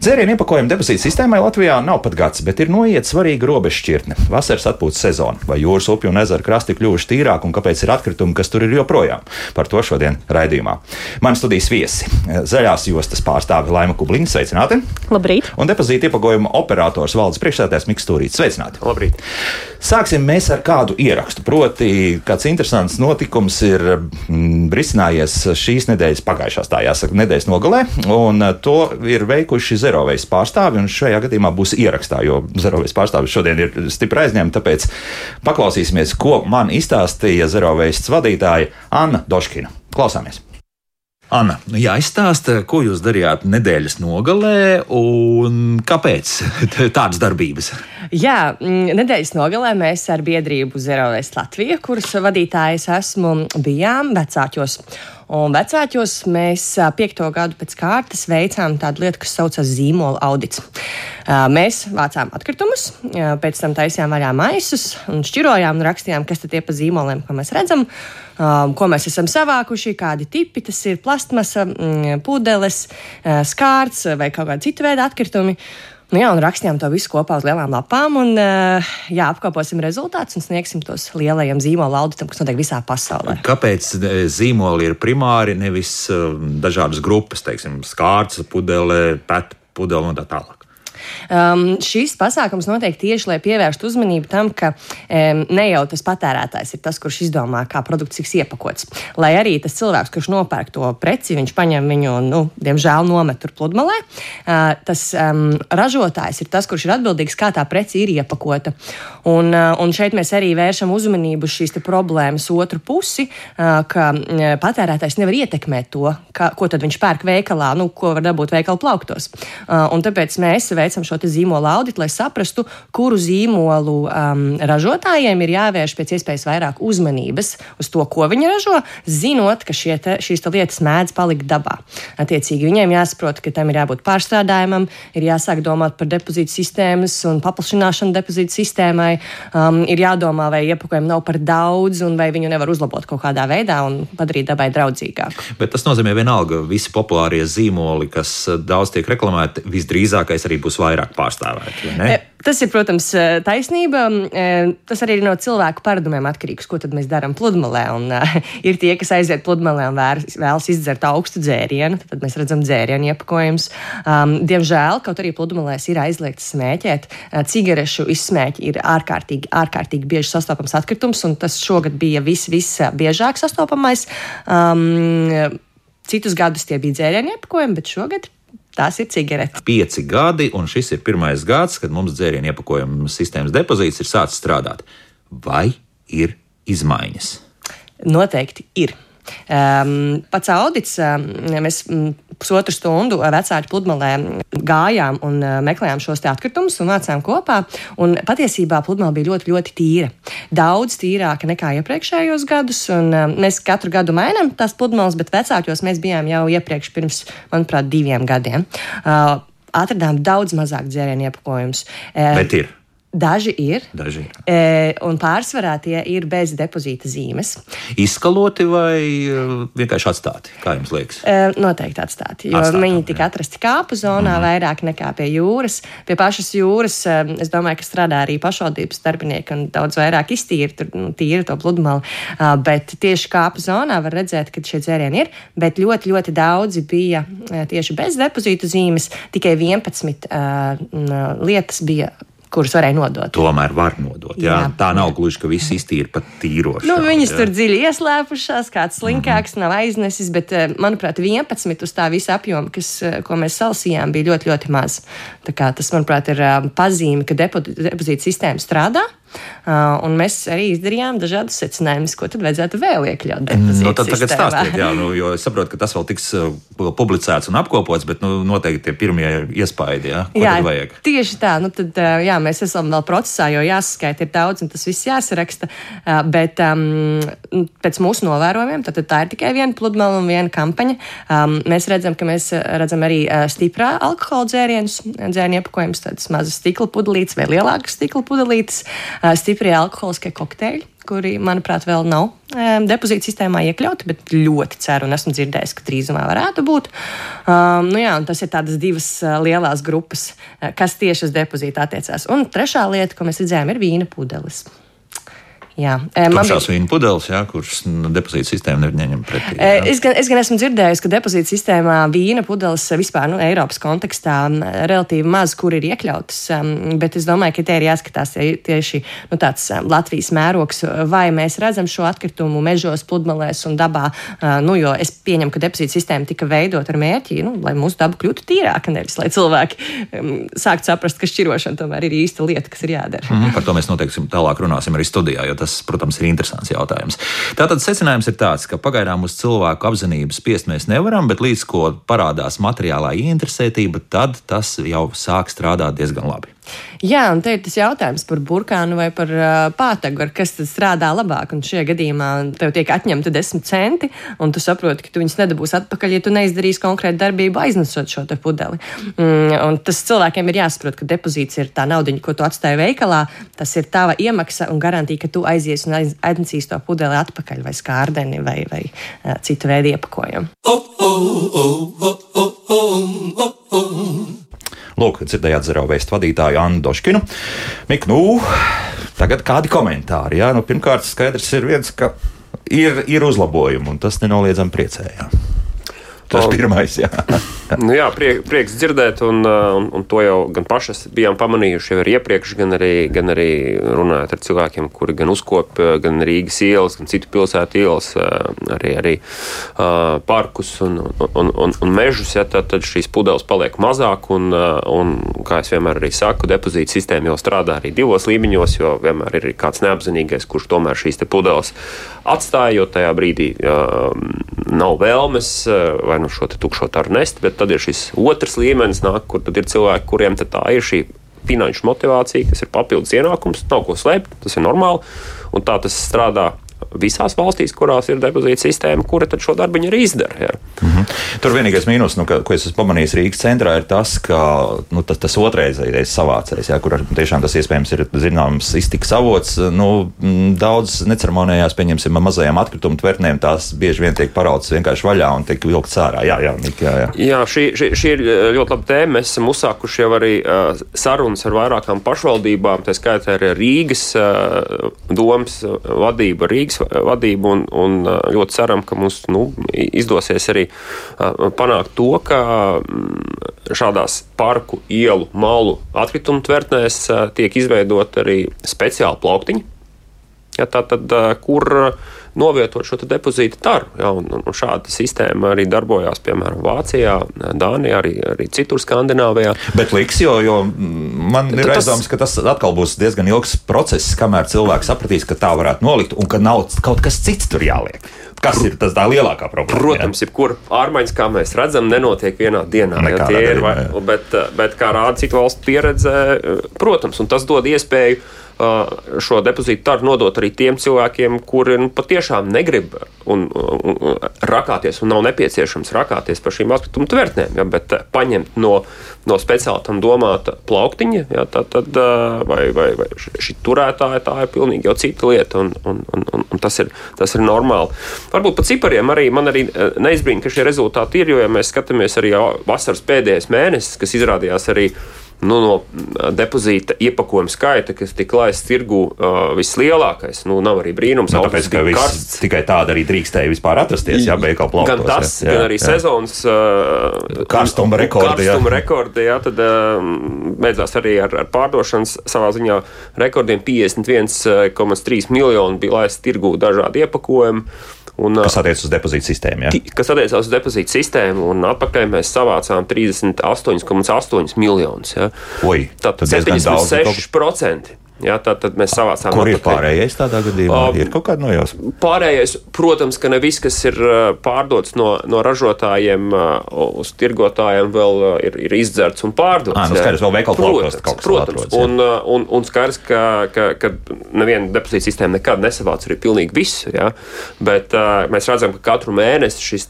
Dzērienu iepakojumu depozītu sistēmai Latvijā nav pat gads, bet ir noiet svarīga robežšķirtne - vasaras atpūtas sezona. Vai jūras upju un ezeru krasti kļuvuši tīrāki un kāpēc ir atkritumi, kas tur ir joprojām? Par to šodien raidījumā. Man studijas viesi - zaļās jostas pārstāve Laima Kubliņa, sveicināti! Labrīt! Un depozītu iepakojumu operators valdes priekšsēdētājs Mikls Stūrīts, sveicināti! Labrīt! Sāksim mēs ar kādu ierakstu. Proti, kāds interesants notikums ir mm, risinājies šīs nedēļas, pagājušās tā jāsaka, nedēļas nogalē, un to ir veikuši Zerovejas pārstāvi, un šajā gadījumā būs ierakstā, jo Zerovejas pārstāvis šodien ir stipri aizņemta, tāpēc paklausīsimies, ko man izstāstīja Zerovejas vadītāja Anna Doškina. Klausāmies! Anna, nu jā, izstāsta, ko jūs darījāt nedēļas nogalē un kāpēc tādas darbības? Jā, mm, nedēļas nogalē mēs ar biedrību Zerovēs Latviju, kuras vadītājs esmu, bijām vecāķos. Un vecāķos mēs piekto gadu pēc kārtas veicām tādu lietu, kas saucas zīmola audits. Mēs vācām atkritumus, pēc tam taisījām vaļā maisus un šķirojām un rakstījām, kas tad tie pa zīmoliem, ko mēs redzam, ko mēs esam savākuši, kādi tipi tas ir plastmasa, mm, pudeles, skārts vai kaut kāda cita veida atkritumi. Nu, jā, un rakstījām to visu kopā uz lielām lapām, un uh, jā, apkoposim rezultātus un sniegsim tos lielajam zīmola auditam, kas notiek visā pasaulē. Kāpēc e, zīmoli ir primāri, nevis uh, dažādas grupas, teiksim, skārts, pudele, pēta pudele un tā tālāk? Um, šis pasākums notiek tieši, lai pievērstu uzmanību tam, ka um, ne jau tas patērētājs ir tas, kurš izdomā, kā produkts tiks iepakots. Lai arī tas cilvēks, kurš nopērk to preci, viņš paņem viņu nu, diemžēl, nomet tur pludmalē, uh, tas um, ražotājs ir tas, kurš ir atbildīgs, kā tā preci ir iepakota. Un, uh, un šeit mēs arī vēršam uzmanību uz šīs problēmas otru pusi, uh, ka uh, patērētājs nevar ietekmēt to, kā, ko viņš pērk veikalā, nu, ko var dabūt veikalu plauktos. Un tāpēc mēs veicam šo te zīmolu auditu, lai saprastu, kuru zīmolu um, ražotājiem ir jāvērš pēc iespējas vairāk uzmanības uz to, ko viņi ražo, zinot, ka te, šīs te lietas mēdz palikt dabā. Attiecīgi viņiem jāsaprot, ka tam ir jābūt pārstrādājumam, ir jāsāk domāt par depozītu sistēmas un paplašināšanu depozītu sistēmai, um, ir jādomā, vai iepakojumu nav par daudz un vai viņu nevar uzlabot kaut kādā veidā un padarīt dabai draudzīgāku. Bet tas nozīmē, vienalga, visi populārie zīmoli, kas eh, daudz tiek reklamēti, visdrīzākais arī būs vairāk pārstāvēti. vai? E, Tas ir, protams, e, taisnība. E, Tas arī ir no cilvēku paradumiem atkarīgs, ko mēs darām pludmalē. Un, uh, ir tie, kas aiziet pludmalē un vērs, vēlas izdzert augstu dzērienu, tad mēs redzam dzērienu iepakojumus. Um, diemžēl, kaut arī pludmalēs ir aizliegts smēķēt, uh, cigarešu izsmēķi ir ārkārtīgi, ārkārtīgi bieži sastopams atkritums, un tas šogad bija vis, visbiežāk sastopamais. Um, citus gadus tie bija dzērienu iepakojumi, bet šogad tās ir cigaretes. Pieci gadi, un šis ir pirmais gads, kad mums dzērienu iepakojuma sistēmas depozīts ir sācis strādāt. Vai ir izmaiņas? Noteikti ir. Um, pats audits, um, mēs pusotru stundu vecāku pludmalē gājām un uh, meklējām šos atkritumus un vācām kopā. Un patiesībā pludmale bija ļoti, ļoti tīra. Daudz tīrāka nekā iepriekšējos gadus. Un, um, mēs katru gadu mainām tās pludmales, bet vecākos mēs bijām jau iepriekš, pirms, manuprāt, diviem gadiem. Uh, atradām daudz mazāk dzērienu iepakojumus. Bet ir. Daži ir. Daži ir. E, un pārsvarā tie ir bez depozīta zīmes. Izskaloti vai uh, vienkārši atstāti? Kā jums liekas? E, noteikti atstāti. Jo Atstāti, viņi tika atrasti kāpu zonā mm. vairāk nekā pie jūras. Pie pašas jūras e, es domāju, ka strādā arī pašvaldības darbinieki un daudz vairāk iztīra tur, nu, tīra to pludmali. Uh, bet tieši kāpu zonā var redzēt, ka šie dzērieni ir. Bet ļoti, ļoti daudzi bija e, tieši bez depozīta zīmes. Tikai 11 uh, lietas bija kuras varēja nodot. Tomēr var nodot. Jā. Jā. Tā nav gluži, ka viss iztīra pat tīroši. Nu, viņas tur dziļi ieslēpušās, kāds slinkāks nav aiznesis, bet, eh, manuprāt, 11 uz tā visa apjoma, kas, eh, ko mēs salasījām, bija ļoti, ļoti maz. Tā kā Tas, manuprāt, ir eh, pazīme, ka depo- depozīta sistēma strādā. Uh, un mēs arī izdarījām dažādus secinājumus, ko tad vajadzētu vēl iekļaut. Nu, tad tagad stāstiet, jā, nu, jo es saprotu, ka tas vēl tiks uh, publicēts un apkopots, bet nu, noteikti tie pirmie iespaidi, jā, ko jā, vajag. Tieši tā, nu tad, uh, jā, mēs esam vēl procesā, jo jāsaskaita ir daudz un tas viss jāsaraksta, bet um, pēc mūsu novērojumiem, tad, tad tā ir tikai viena pludmale un viena kampaņa. Um, mēs redzam, ka mēs redzam arī stiprā alkohola dzērienus, dzērienu iepakojumus, tādas mazas stikla pudelītes vai lielākas stikla pudelītes. Uh, stiprie alkoholiskie kokteļi, kuri, manuprāt, vēl nav um, depozīta sistēmā iekļauti, bet ļoti ceru un esmu dzirdējis, ka drīzumā varētu būt. Um, nu jā, tas ir tādas divas uh, lielas grupas, kas tieši uz depozītu attiecās. Un trešā lieta, ko mēs redzējām, ir vīna pudeles. Jā, man bija vīna pudeles, jā, kuras depozīta sistēma neņem pretī. Jā. Es, gan, es gan esmu dzirdējis, ka depozīta sistēmā vīna pudeles vispār nu, Eiropas kontekstā relatīvi maz, kur ir iekļautas. Bet es domāju, ka te ir jāskatās tieši nu, tāds Latvijas mērogs, vai mēs redzam šo atkritumu mežos, pludmalēs un dabā. Nu, jo es pieņemu, ka depozīta sistēma tika veidot ar mērķi, nu, lai mūsu daba kļūtu tīrāka, nevis lai cilvēki sāktu saprast, ka šķirošana tomēr ir īsta lieta, kas ir jādara. Mm par to mēs noteikti tālāk runāsim arī studijā, jo tas tas, protams, ir interesants jautājums. Tātad secinājums ir tāds, ka pagaidām uz cilvēku apzinību spiest mēs nevaram, bet līdz ko parādās materiālā ieinteresētība, tad tas jau sāk strādāt diezgan labi. Jā, un te ir tas jautājums par burkānu vai par uh, pātagu, ar kas strādā labāk. Un šajā gadījumā tev tiek atņemta desmit centi, un tu saproti, ka tu viņus nedabūsi atpakaļ, ja tu neizdarīsi konkrētu darbību aiznesot šo pudeli. Mm, un tas cilvēkiem ir jāsaprot, ka depozīts ir tā nauda, ko tu atstāji veikalā. Tas ir tava iemaksa un garantija, ka tu aizies un aiznesīsi to pudeli atpakaļ vai skārdeni vai, vai uh, citu veidu iepakojumu. Lūk, dzirdējāt zero veistu vadītāju Annu Doškinu. Mik, nu, tagad kādi komentāri? Jā? Nu, pirmkārt, skaidrs ir viens, ka ir, ir uzlabojumi, un tas nenoliedzami priecējā. Tas ir pirmais. Jā, nu, jā priek, prieks dzirdēt, un, uh, un, un to jau gan pašas bijām pamanījuši jau iepriekš, gan arī, gan arī runājot ar cilvēkiem, kuri gan uzkopja uh, gan Rīgas ielas, gan citu pilsētu ielas, uh, arī, arī parkus un, un, un, un mežus. Ja, tad, tad šīs pudeles paliek mazāk, un, un, kā es vienmēr arī saku, depozīta sistēma jau strādā arī divos līmeņos, jo vienmēr ir kāds neapzinīgais, kurš tomēr šīs pudeles atstāja, jo tajā brīdī uh, nav vēlmes vai nu šo tukšo taru nest, bet tad ir šis otrs līmenis, nāk, kur ir cilvēki, kuriem tā ir šī finanšu motivācija, kas ir papildus ienākums, nav ko slēpt, tas ir normāli, un tā tas strādā visās valstīs, kurās ir depozīta sistēma, kura šo darbu arī izdara. Jā. Mm -hmm. Tur vienīgais mīnus, nu, ka, ko es esmu pamanījis Rīgas centrā, ir tas, ka nu, tas, tas otrreizējais savācējs, jā, kur tiešām tas iespējams ir zināms iztiks avots. Nu, daudz neceremonējās, pieņemsim, mazajām atkritumu tvertnēm, tās bieži vien tiek parautas vienkārši vaļā un tiek vilkts ārā. Jā, jā, Nika, jā, jā. jā šī, šī, šī ir ļoti laba tēma. Mēs esam uzsākuši jau arī uh, sarunas ar vairākām pašvaldībām, tā skaitā arī Rīgas uh, domas vadība, Rīgas vadību un, un ļoti ceram, ka mums nu, izdosies arī panākt to, ka mm, šādās parku, ielu, malu atkritumu tvertnēs tiek izveidot arī speciāli plauktiņi. Ja, tā tad, kur novietot šo depozītu taru. Ja, un, un šāda sistēma arī darbojās, piemēram, Vācijā, Dānijā, arī, arī citur Skandināvijā. Bet liks, jo, jo man ir tas... aizdoms, ka tas atkal būs diezgan ilgs process, kamēr cilvēks sapratīs, ka tā varētu nolikt un ka nav kaut kas cits tur jāliek. Kas ir tas tā lielākā problēma? Protams, jebkura ārmaiņas, kā mēs redzam, nenotiek vienā dienā. Ja, ir, vai, bet, bet, kā rāda citu valstu pieredze, protams, un tas dod iespēju šo depozītu taru nodot arī tiem cilvēkiem, kuri nu, patiešām negrib un, un, un rakāties, un nav nepieciešams rakāties par šīm atkritumu tvertnēm, ja, bet paņemt no, no speciāli tam domāta plauktiņa, ja, tad, tad, vai, vai, vai šī turētāja tā ir pilnīgi jau cita lieta, un, un, un, un, tas, ir, tas ir normāli. Varbūt par cipariem arī man arī neizbrīna, ka šie rezultāti ir, jo, ja mēs skatāmies arī vasaras pēdējais mēnesis, kas izrādījās arī nu, no depozīta iepakojuma skaita, kas tika laists tirgu uh, vislielākais. Nu, nav arī brīnums, nu, tāpēc, ka viss, tikai tāda arī drīkstēja vispār atrasties. Jā, veikalu plauktos. Gan tas, jā, gan arī jā. sezonas uh, karstuma rekordi. Karstuma jā. rekordi jā, tad uh, beidzās arī ar, ar pārdošanas savā ziņā rekordiem 51,3 miljoni bija laists tirgu dažādi iepakojumi. Un, kas attiecas uz depozītu sistēmu? Ja? Kas attiecas uz depozītu sistēmu, un atpakaļ mēs savācām 38,8 miljonus. Ja? Oi, Tātad 76%. Jā, tā tad mēs savācām. Kur ir pārējais tādā gadījumā? Uh, ir kaut kāda nojausma. Pārējais, protams, ka ne viss, kas ir pārdots no, no ražotājiem uz tirgotājiem, vēl ir, ir izdzerts un pārdots. À, nu skaidrs, vēl veikalu protams, kaut kas protams. Atrodas, un, un, un skaidrs, ka, ka, ka neviena depozīta sistēma nekad nesavāc arī pilnīgi visu. Jā. Bet uh, mēs redzam, ka katru mēnesi šis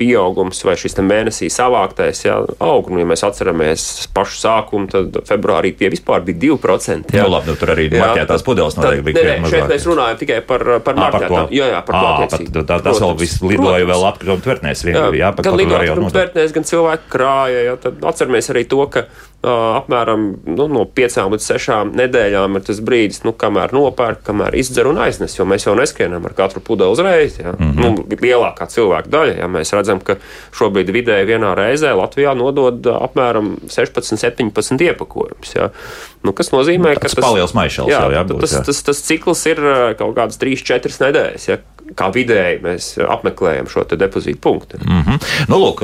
pieaugums vai šis mēnesī savāktais jā, aug. Nu, ja mēs atceramies pašu sākumu, tad februārī tie vispār bija 2%. Jā. Nu, labi, nu, tur arī marķētās pudeles noteikti bija. Nē, nē, šeit mēs runājam tikai par, par marķētām. Jā, jā, par to attiecību. Tā, tas vēl viss lidoja vēl apkritumu tvertnēs. Jā, jā, gan lidoja apkritumu tvertnēs, gan cilvēku krāja. Jā, atceramies arī to, ka apmēram nu, no piecām līdz sešām nedēļām ir tas brīdis, nu, kamēr nopērk, kamēr izdzer un aiznes. Jo mēs jau neskrienam ar katru pudeli uzreiz. Ja? Mm -hmm. nu, lielākā cilvēka daļa. Ja? Mēs redzam, ka šobrīd vidēji vienā reizē Latvijā nodod apmēram 16, 17 iepakojumus. Ja? Nu, kas nozīmē, nu, ka tas, jā, jau, jābūt, tas, jā. tas, tas cikls ir kaut kādas 3-4 nedēļas. Ja? Kā vidēji mēs apmeklējam šo depozītu punktu. Mm -hmm. nu, lūk,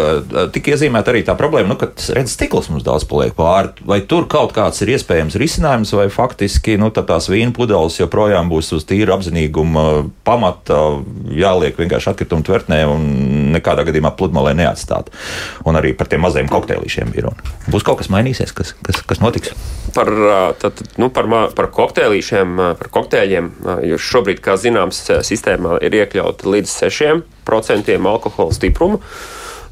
tika iezīmēta arī tā problēma, nu, ka redzes stikls mums daudz paliek pāri. Vai tur kaut kāds ir iespējams risinājums, vai faktiski nu, tās vīna pudeles joprojām būs uz tīra apzinīguma pamata, jāliek vienkārši atkrituma tvertnē un nekādā gadījumā pludmalē neatstāt. Un arī par tiem mazajiem kokteilīšiem ir runa. Būs kaut kas mainīsies, kas, kas, kas notiks? Par, tad, nu, par, par kokteilīšiem, par kokteļiem, jo šobrīd, kā zināms, sistēmā ir iekļauti līdz 6% alkohola stiprumu.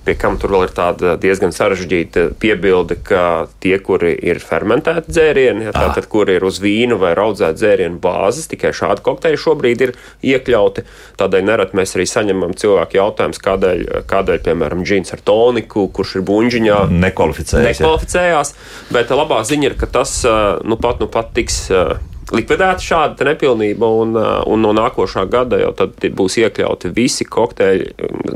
Pie kam tur vēl ir tāda diezgan sarežģīta piebilde, ka tie, kuri ir fermentēti dzērieni, ja, tātad, kuri ir uz vīnu vai audzēta dzērienu bāzes, tikai šādi kokteļi šobrīd ir iekļauti. Tādēļ nereti mēs arī saņemam cilvēku jautājumus, kādēļ, kādēļ piemēram, džins ar toniku, kurš ir buļģiņā, nekvalificējās. nekvalificējās. Bet labā ziņa ir, ka tas nu pat, nu pat tiks likvidēta šāda nepilnība, un, uh, un no nākošā gada jau tad būs iekļauti visi kokteļi,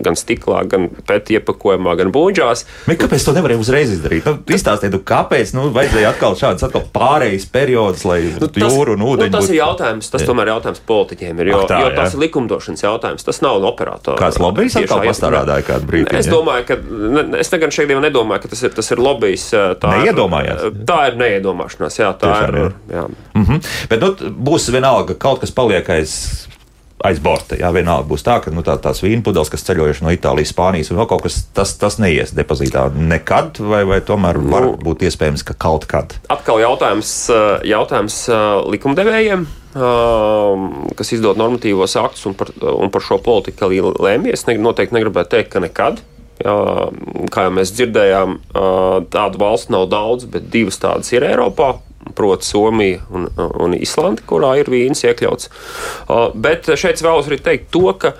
gan stiklā, gan pēc iepakojumā, gan būģās. Bet kāpēc to nevarēja uzreiz izdarīt? Nu, Izstāstiet, nu, kāpēc nu, vajadzēja atkal šādas atkal pārejas periods, lai nu, tas, jūru un ūdeņu. Nu, tas būtu... ir jautājums, tas jā. tomēr ir jautājums politiķiem, ir, jo, Ak, tā, jo tas jā. ir likumdošanas jautājums, tas nav no operatora. Kāds lobbyis atkal pastrādāja kādu brīdi? Es domāju, ka, es tagad šeit jau nedomāju, ka tas ir, tas ir lobbyis. Tā Neiedomājās. Ir, tā ir neiedomāšanās, jā, tā Tiešām, ir. Jā. Mm -hmm. Bet nu, būs vienalga, kaut kas paliek aiz aiz borta. Jā, vienalga būs tā, ka nu, tā, tās vīna pudeles, kas ceļojuši no Itālijas, Spānijas un vēl kaut kas, tas, tas neies depozītā nekad, vai, vai tomēr var nu, būt iespējams, ka kaut kad? Atkal jautājums, jautājums likumdevējiem. Kas izdod normatīvos aktus un par, un par šo politiku arī lēmjas. Es noteikti negribētu teikt, ka nekad. Jā, kā jau mēs dzirdējām, tādu valstu nav daudz, bet divas tādas ir Eiropā proti, Somija un, un Islanda, kurā ir vīns iekļauts. Uh, bet šeit vēlos arī teikt to, ka,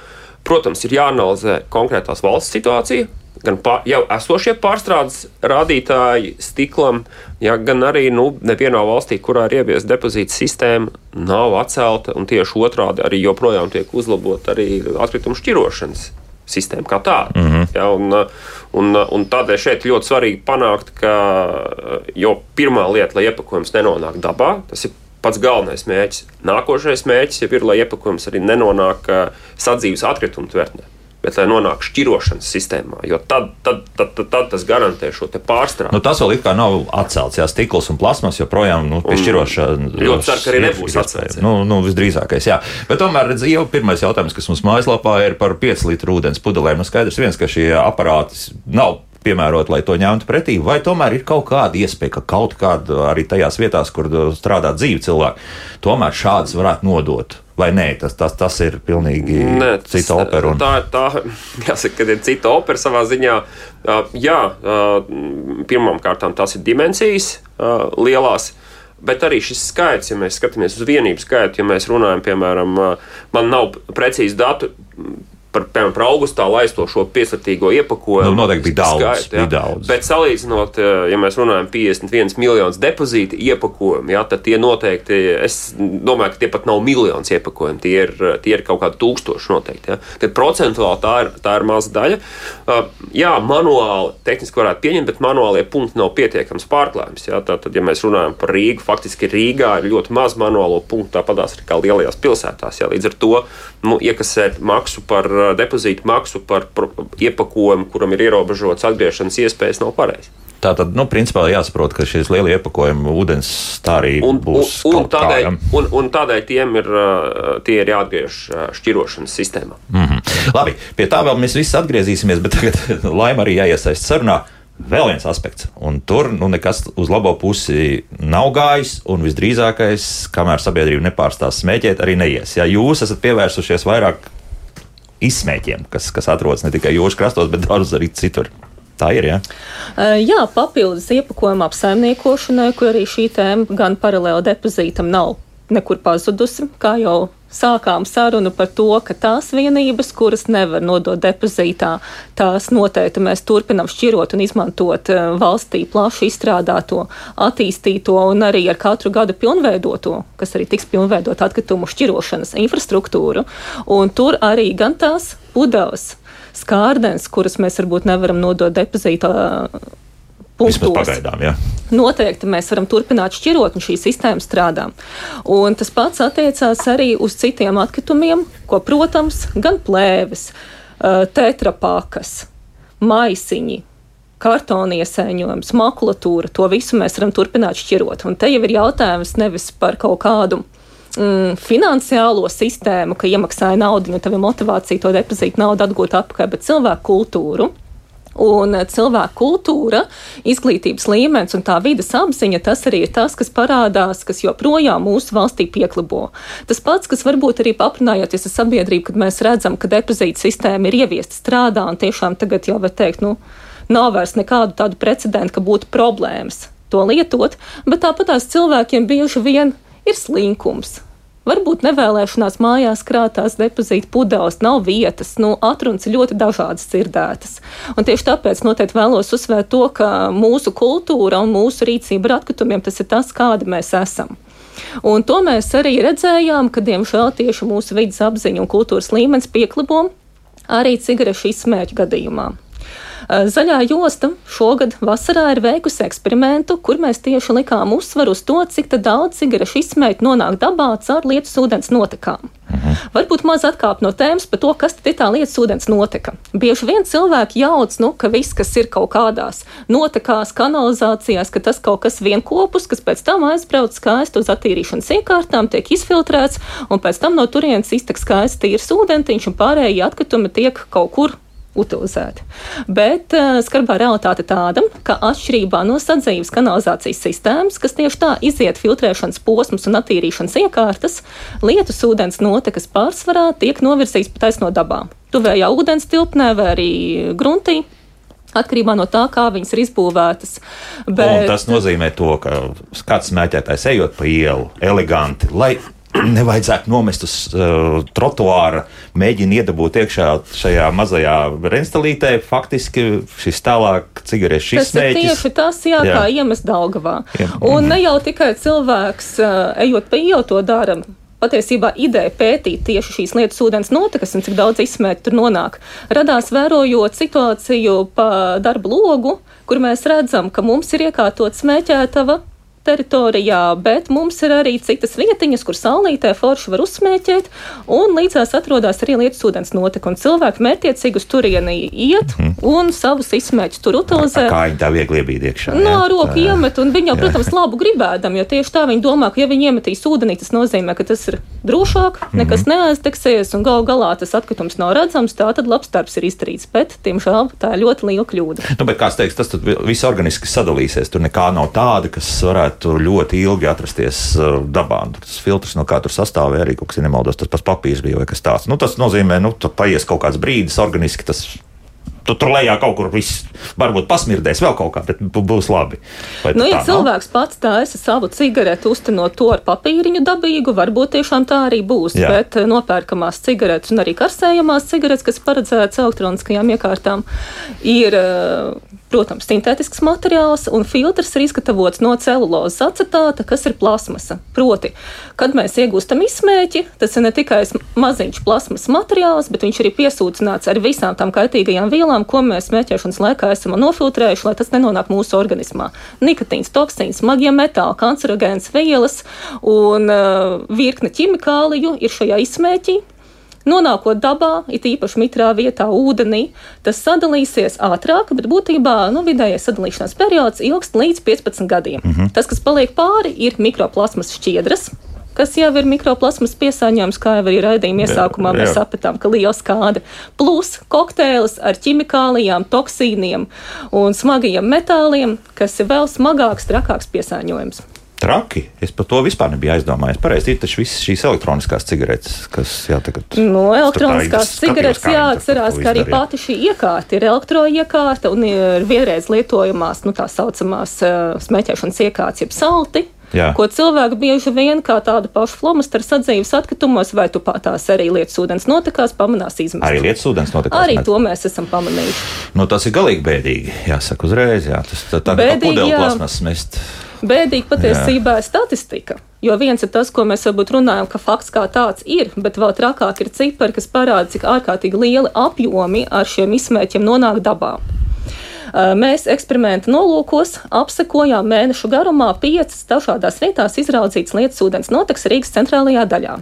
protams, ir jāanalizē konkrētās valsts situācija. Gan pār, jau esošie pārstrādes rādītāji stiklam, ja, gan arī nu, nevienā valstī, kurā ir ieviesta depozīta sistēma, nav atcelta tieši otrādi arī joprojām tiek uzlabota arī atkritumu šķirošanas sistēma kā tāda. Mm -hmm. ja, un, un, un tādēļ šeit ļoti svarīgi panākt, ka jo pirmā lieta, lai iepakojums nenonāk dabā, tas ir pats galvenais mērķis. Nākošais mērķis jau ir, lai iepakojums arī nenonāk sadzīves atkritumu tvertnē bet lai nonāktu šķirošanas sistēmā, jo tad, tad, tad, tad, tad tas garantē šo pārstrādi. Nu, tas vēl it kā nav atcelts, jā, stikls un plasmas joprojām nu, pie šķirošanas. Ļoti ceru, ka arī nebūs atcelts. Nu, nu, visdrīzākais, jā. Bet tomēr, redz, jau pirmais jautājums, kas mums mājaslapā ir par 5 litru ūdens pudelēm. Nu, skaidrs viens, ka šie aparāti nav piemērot, lai to ņemtu pretī, vai tomēr ir kaut kāda iespēja, ka kaut kāda arī tajās vietās, kur strādā dzīvi cilvēki, tomēr šādas varētu nodot vai nē, tas, tas, tas ir pilnīgi nē, tas, cita opera. Un... Tā, tā, jāsaka, ka ir cita opera savā ziņā. Jā, pirmām kārtām tās ir dimensijas lielās. Bet arī šis skaits, ja mēs skatāmies uz vienību skaitu, ja mēs runājam, piemēram, man nav precīzi datu par, piemēram, par augustā laisto šo piesardzīgo iepakojumu. Nu, noteikti bija daudz, skaitu, bija daudz. Bet salīdzinot, eh, ja mēs runājam 51 miljonus depozītu iepakojumu, jā, tad tie noteikti, es domāju, ka tie pat nav miljonus iepakojumu, tie ir, tie ir kaut kādi tūkstoši noteikti. Jā. Tad procentuāli tā ir, tā ir maza daļa. Uh, jā, manuāli tehniski varētu pieņemt, bet manuālie punkti nav pietiekams pārklājums. Jā. Tātad, ja mēs runājam par Rīgu, faktiski Rīgā ir ļoti maz manuālo punktu, tāpatās arī kā lielajās pilsētās. Jā. Līdz ar to nu, iekasēt maksu par depozītu maksu par iepakojumu, kuram ir ierobežots atgriešanas iespējas, nav pareizi. Tā tad, nu, principā jāsaprot, ka šīs lielie iepakojumi ūdens tā arī Un, un, būs. un, kā, tādēļ, ja? un, un tādēļ tiem ir, uh, tie ir jāatgriež uh, šķirošanas sistēmā. Mhm. Labi, pie tā vēl mēs visi atgriezīsimies, bet tagad laima arī jāiesaist sarunā. Vēl viens aspekts, un tur nu, nekas uz labo pusi nav gājis, un visdrīzākais, kamēr sabiedrība nepārstās smēķēt, arī neies. Ja jūs esat pievērsušies vairāk izsmēķiem, kas, kas atrodas ne tikai jūras krastos, bet arī citur. Tā ir. Ja? Jā, papildus iepakojuma apsaimniekošanai, kur arī šī tēma gan paralēli depozītam nav nekur pazudusi. Kā jau sākām sarunu par to, ka tās vienības, kuras nevar nodot depozītā, tās noteikti mēs turpinām šķirot un izmantot valstī plaši izstrādāto, attīstīto un arī ar katru gadu pilnveidoto, kas arī tiks pilnveidot atkritumu šķirošanas infrastruktūru. Un tur arī gan tās pudeles, skārdens, kuras mēs varbūt nevaram nodot depozītā punktos. pagaidām, jā. Noteikti mēs varam turpināt šķirot, un šī sistēma strādā. Un tas pats attiecās arī uz citiem atkritumiem, ko, protams, gan plēves, eh, tetrapakas, maisiņi. Kartona iesēņojums, makulatūra, to visu mēs varam turpināt šķirot. Un te jau ir jautājums nevis par kaut kādu mm, finansiālo sistēmu, ka iemaksāja naudu, un tev ir motivācija to depozītu naudu atgūt atpakaļ, bet cilvēku kultūru. Un eh, cilvēku kultūra, izglītības līmenis un tā vidas apziņa, tas arī ir tas, kas parādās, kas joprojām mūsu valstī pieklabo. Tas pats, kas varbūt arī aprunājoties ar sabiedrību, kad mēs redzam, ka depozīta sistēma ir ieviesta strādā un tiešām tagad jau var teikt, nu, nav vairs nekādu tādu precedentu, ka būtu problēmas to lietot, bet tāpat tās cilvēkiem bieži vien ir slinkums. Varbūt nevēlēšanās mājās krātās depozīta pudeles, nav vietas, nu, atrunas ļoti dažādas dzirdētas. Un tieši tāpēc noteikti vēlos uzsvērt to, ka mūsu kultūra un mūsu rīcība ar atkritumiem tas ir tas, kādi mēs esam. Un to mēs arī redzējām, ka, diemžēl, tieši mūsu vidas apziņa un kultūras līmenis pieklabo arī cigarešu izsmēķu gadījumā. Zaļā josta šogad vasarā ir veikusi eksperimentu, kur mēs tieši likām uzsvaru uz to, cik daudz cigarešu izsmēķu nonāk dabā caur lietus ūdens notekām. Mhm. Varbūt maz atkāpt no tēmas par to, kas tad ir tā lietas ūdens noteka. Bieži vien cilvēki jauc, nu, ka viss, kas ir kaut kādās notekās, kanalizācijās, ka tas kaut kas vienopus, kas pēc tam aizbrauc skaisti uz attīrīšanas iekārtām, tiek izfiltrēts, un pēc tam no turienes iztek skaists tīrs ūdentiņš, un pārējie atkritumi tiek kaut kur utilizēti. Bet uh, skarbā realitāte tāda, ka atšķirībā no sadzīves kanalizācijas sistēmas, kas tieši tā iziet filtrēšanas posmus un attīrīšanas iekārtas, lietus ūdens notekas pārsvarā tiek novirzīts pa taisno dabā. Tuvējā ūdens tilpnē vai arī gruntī. Atkarībā no tā, kā viņas ir izbūvētas. Bet... Un tas nozīmē to, ka kāds smēķētājs ejot pa ielu eleganti, lai nevajadzētu nomest uz uh, trotuāra, mēģina iedabūt iekšā šajā mazajā renstalītē. Faktiski šis tālāk cigarešu izsmēķis. Tas ir tieši tas, jā, jā. kā iemest Daugavā. Jā. Un ne jau tikai cilvēks, uh, ejot pa ielu, to dara. Patiesībā ideja pētīt tieši šīs lietas ūdens notekas un cik daudz izsmēķi tur nonāk, radās vērojot situāciju pa darba logu, kur mēs redzam, ka mums ir iekārtot smēķētava teritorijā, bet mums ir arī citas vietiņas, kur saulītē forši var uzsmēķēt, un līdzās atrodas arī lietas ūdens noteka, un cilvēki mērķiecīgi uz turieni iet mm. un savus izsmēķus tur utilizē. Kā viņi tā viegli iebīd iekšā? No jā, roku iemet, un viņi jau, protams, labu gribēdam, jo tieši tā viņi domā, ka ja viņi iemetīs ūdenī, tas nozīmē, ka tas ir drošāk, nekas mm. neaizteksies, un gal galā tas atkritums nav redzams, tā tad labs darbs ir izdarīts, bet, diemžēl, tā ir ļoti liela kļūda. Nu, bet, kāds teiks, tas viss organiski sadalīsies, tur nekā nav tāda, kas varētu ļoti ilgi atrasties uh, dabā. Nu, tas filtrs, no kā tur sastāvēja, arī kaut kas, ja nemaldos, tas pats papīrs bija vai kas tāds. Nu, tas nozīmē, ka nu, paies kaut kāds brīdis, organiski tas tu tur lejā kaut kur viss varbūt pasmirdēs vēl kaut kā, bet būs labi. Vai nu, ja cilvēks nav? pats taisa savu cigareti, uztinot to ar papīriņu dabīgu, varbūt tiešām tā arī būs. Jā. Bet eh, nopērkamās cigaretes un arī karsējamās cigaretes, kas paredzētas elektroniskajām iekārtām, ir eh, Protams, sintētisks materiāls un filtrs ir izgatavots no celulozes acetāta, kas ir plasmasa. Proti, kad mēs iegūstam izsmēķi, tas ir ne tikai maziņš plasmas materiāls, bet viņš arī piesūcināts ar visām tām kaitīgajām vielām, ko mēs smēķēšanas laikā esam nofiltrējuši, lai tas nenonāk mūsu organismā. Nikotīns, toksīns, magie metāli, kancerogēns vielas un uh, virkne ķimikāliju ir šajā izsmēķī Nonākot dabā, it īpaši mitrā vietā, ūdenī, tas sadalīsies ātrāk, bet būtībā nu, vidējais sadalīšanās periods ilgst līdz 15 gadiem. Mm -hmm. Tas, kas paliek pāri, ir mikroplasmas šķiedras, kas jau ir mikroplasmas piesārņojums, kā jau arī raidījuma iesākumā jā, jā. mēs sapratām, ka liela skāde. Plus kokteils ar ķimikālijām, toksīniem un smagajiem metāliem, kas ir vēl smagāks, trakāks piesārņojums. Traki. Es par to vispār nebiju aizdomājies. Pareizi, ir taču visas šīs elektroniskās cigaretes, kas jā, tagad. No elektroniskās cigaretes jāatcerās, ka arī pati šī iekārta ir elektroiekārta un ir vienreiz lietojamās, nu tā saucamās uh, smēķēšanas iekārtas, jeb salti. Jā. Ko cilvēki bieži vien kā tādu pašu flomasteru sadzīves atkritumos, vai tu tās arī lietas ūdens notekās, pamanās izmest. Arī lietas ūdens notekās. Arī met. to mēs esam pamanījuši. Nu, tas ir galīgi bēdīgi, jāsaka uzreiz. Jā. Tas tā, tā kā pudeļu plasmas mest. Bēdīgi patiesībā ir statistika. Jo viens ir tas, ko mēs varbūt runājam, ka fakts kā tāds ir, bet vēl trakāk ir cipari, kas parāda, cik ārkārtīgi lieli apjomi ar šiem izsmēķiem nonāk dabā. Mēs eksperimenta nolūkos apsekojām mēnešu garumā piecas dažādās vietās izraudzītas lietas ūdens noteks Rīgas centrālajā daļā.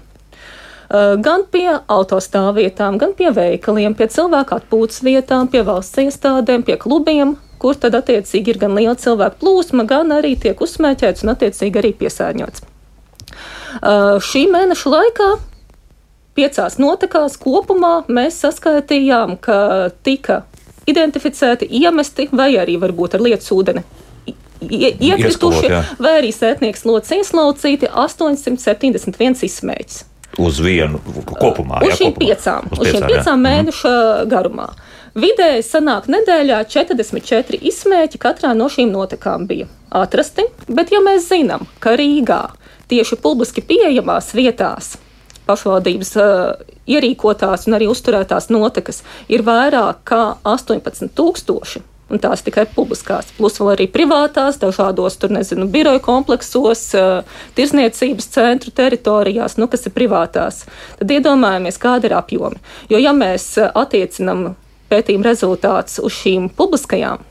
Gan pie autostāvvietām, gan pie veikaliem, pie cilvēku atpūtas vietām, pie valsts iestādēm, pie klubiem, kur tad attiecīgi ir gan liela cilvēku plūsma, gan arī tiek uzsmēķēts un attiecīgi arī piesārņots. Uh, šī mēneša laikā piecās notekās kopumā mēs saskaitījām, ka tika identificēti, iemesti vai arī varbūt ar lietas ūdeni iekrituši, vai arī sētnieks locis ieslaucīti 871 izsmēķis. Uz vienu kopumā. Uz šīm piecām, uz, uz piecām, šīm piecām jā. mēneša mm. garumā. Vidēji sanāk nedēļā 44 izsmēķi katrā no šīm notekām bija atrasti, bet ja mēs zinām, ka Rīgā tieši publiski pieejamās vietās pašvaldības uh, ierīkotās un arī uzturētās notekas ir vairāk kā 18,000. Un tās tikai publiskās, plus vēl arī privātās, dažādos, tur nezinu, biroju kompleksos, uh, tirsniecības centru teritorijās, nu, kas ir privātās. Tad iedomājamies, kāda ir apjoma. Jo, ja mēs attiecinam pētījuma rezultāts uz šīm publiskajām,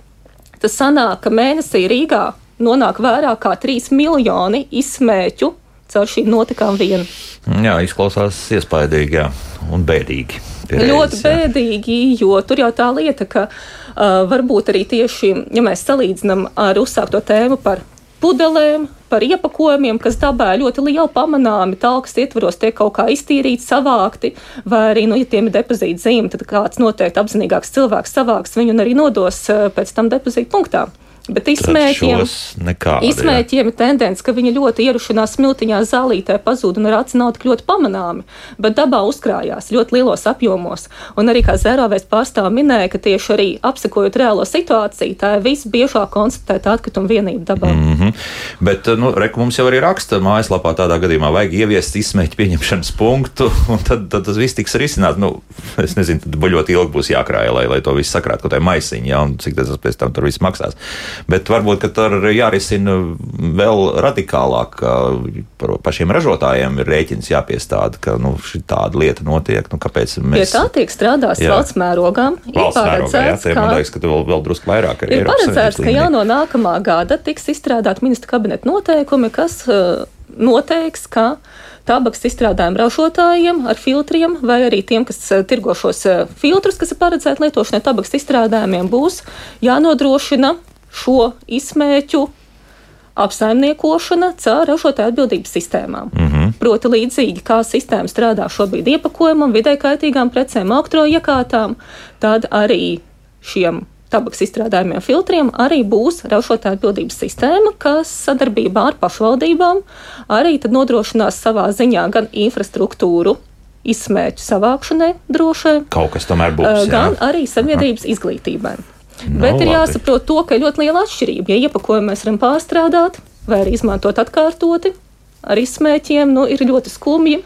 tas sanāk, ka mēnesī Rīgā nonāk vairāk kā 3 miljoni izsmēķu caur šīm notikām vien. Jā, izklausās iespaidīgi jā, un bēdīgi. Pierēdz, ļoti bēdīgi, jo tur jau tā lieta, ka uh, varbūt arī tieši, ja mēs salīdzinām ar uzsākto tēmu par pudelēm, par iepakojumiem, kas dabā ļoti liela pamanāmi, talkas ietvaros tiek kaut kā iztīrīti, savākti, vai arī, nu, ja tiem ir depozīta zīme, tad kāds noteikti apzinīgāks cilvēks savāks viņu un arī nodos uh, pēc tam depozīta punktā. Bet izsmēķiem, nekādi, izsmēķiem ir tendence, ka viņi ļoti ierušanās smiltiņā zālītē pazūd un ar aci nav tik ļoti pamanāmi, bet dabā uzkrājās ļoti lielos apjomos. Un arī kā Zērovēs pārstāv minēja, ka tieši arī apsekojot reālo situāciju, tā ir visbiežāk konstatēta atkrituma vienība dabā. Mm -hmm. Bet, nu, reku mums jau arī raksta mājaslapā tādā gadījumā vajag ieviest izsmēķu pieņemšanas punktu, un tad, tad tas viss tiks risināts. Nu, es nezinu, tad ļoti ilgi būs jākrāja, lai, lai to visu sakrāt kaut kādā maisiņā, ja, un cik tas pēc tam tur viss maksās. Bet varbūt tur jārisina vēl radikālāk. Pašiem ražotājiem ir rēķins jāpiestāda, ka nu, tāda lieta notiek. Nu, kāpēc mēs... Pie tā tiek strādāts valsts mērogā. Valsts mērogā, jā, tā, man liekas, ka vēl, vēl drusku vairāk ir. Ir paredzēts, ka jau no nākamā gada tiks izstrādāt ministra kabineta noteikumi, kas uh, noteiks, ka tabaks izstrādājumu ražotājiem ar filtriem, vai arī tiem, kas tirgo šos filtrus, kas ir paredzēti lietošanai tabaks izstrādājumiem, būs jānodrošina šo izsmēķu apsaimniekošana caur ražotāju atbildības sistēmām. Mm -hmm. Proti, līdzīgi kā sistēma strādā šobrīd iepakojumam, vidē kaitīgām precēm, elektroiekārtām, tad arī šiem tabaks izstrādājumiem filtriem arī būs ražotāja atbildības sistēma, kas sadarbībā ar pašvaldībām arī nodrošinās savā ziņā gan infrastruktūru. Izsmēķu savākšanai drošai. Kaut kas tomēr būs. Gan jā. arī sabiedrības izglītībai. No, Bet ir jāsaprot to, ka ir ļoti liela atšķirība. Ja iepakojumu mēs varam pārstrādāt vai arī izmantot atkārtoti ar izsmēķiem, nu, ir ļoti skumji.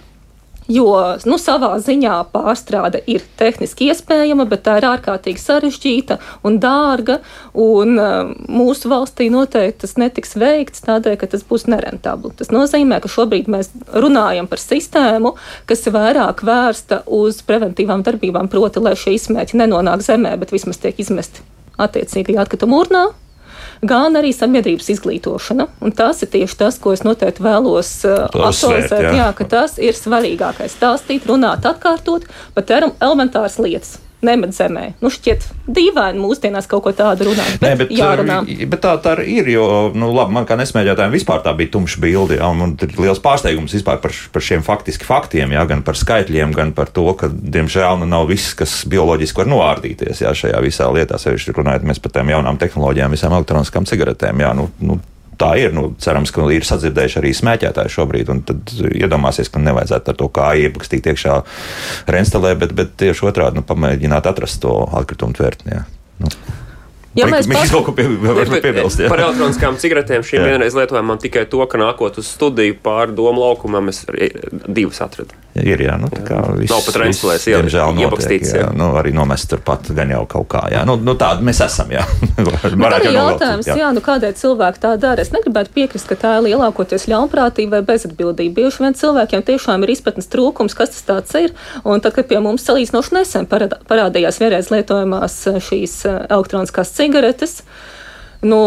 Jo nu, savā ziņā pārstrāde ir tehniski iespējama, bet tā ir ārkārtīgi sarežģīta un dārga. Un, uh, mūsu valstī noteikti tas netiks veikts tādēļ, ka tas būs nerentabli. Tas nozīmē, ka šobrīd mēs runājam par sistēmu, kas ir vairāk vērsta uz preventīvām darbībām, proti, lai šie izsmēķi nenonāk zemē, bet vismaz tiek izmesti attiecīgajā atkrituma urnā. gan arī sabiedrības izglītošana. Un tas ir tieši tas, ko es noteikti vēlos uh, aktualizēt. Jā. jā, ka tas ir svarīgākais. Stāstīt, runāt, atkārtot par elementāras lietas nemet zemē. Nu, šķiet dīvaini mūsdienās kaut ko tādu runāt. Bet, Nē, bet, jārunā. bet tā, tā ir, jo, nu, labi, man kā nesmēķētājiem vispār tā bija tumša bilde, jā, un ir liels pārsteigums vispār par, par šiem faktiski faktiem, jā, gan par skaitļiem, gan par to, ka, diemžēl, nu, nav viss, kas bioloģiski var noārdīties, jā, šajā visā lietā, sevišķi runājot mēs par tām jaunām tehnoloģijām, visām elektroniskām cigaretēm, jā, nu, nu tā ir. Nu, cerams, ka ir sadzirdējuši arī smēķētāji šobrīd. Tad iedomāsies, ka nevajadzētu ar to kā iepakstīt iekšā renstelē, bet, bet tieši otrādi nu, pamēģināt atrast to atkritumu tvertni. Nu. Ja mēs kaut ko pie, piebilst. Par elektroniskām cigaretēm šīm vienreiz lietojamām tikai to, ka nākot uz studiju pāri domu laukumam, es divas atradu. Ir, jā, nu, tā kā viss. Nav pat reinstalēs, jā, iepakstīts. Jā, jā. Nu, arī nomest turpat gan jau kaut kā, jā. Nu, nu tādi mēs esam, jā. Varētu jautājums, jā. jā, nu kādēļ cilvēki tā dara? Es negribētu piekrist, ka tā ir lielākoties ļaunprātība vai bezatbildība. Bieži vien cilvēkiem tiešām ir izpratnes trūkums, kas tas tāds ir. Un tad, kad pie mums salīdzinoši nesen parādījās vienreiz lietojamās šīs elektroniskās cigaretes, nu,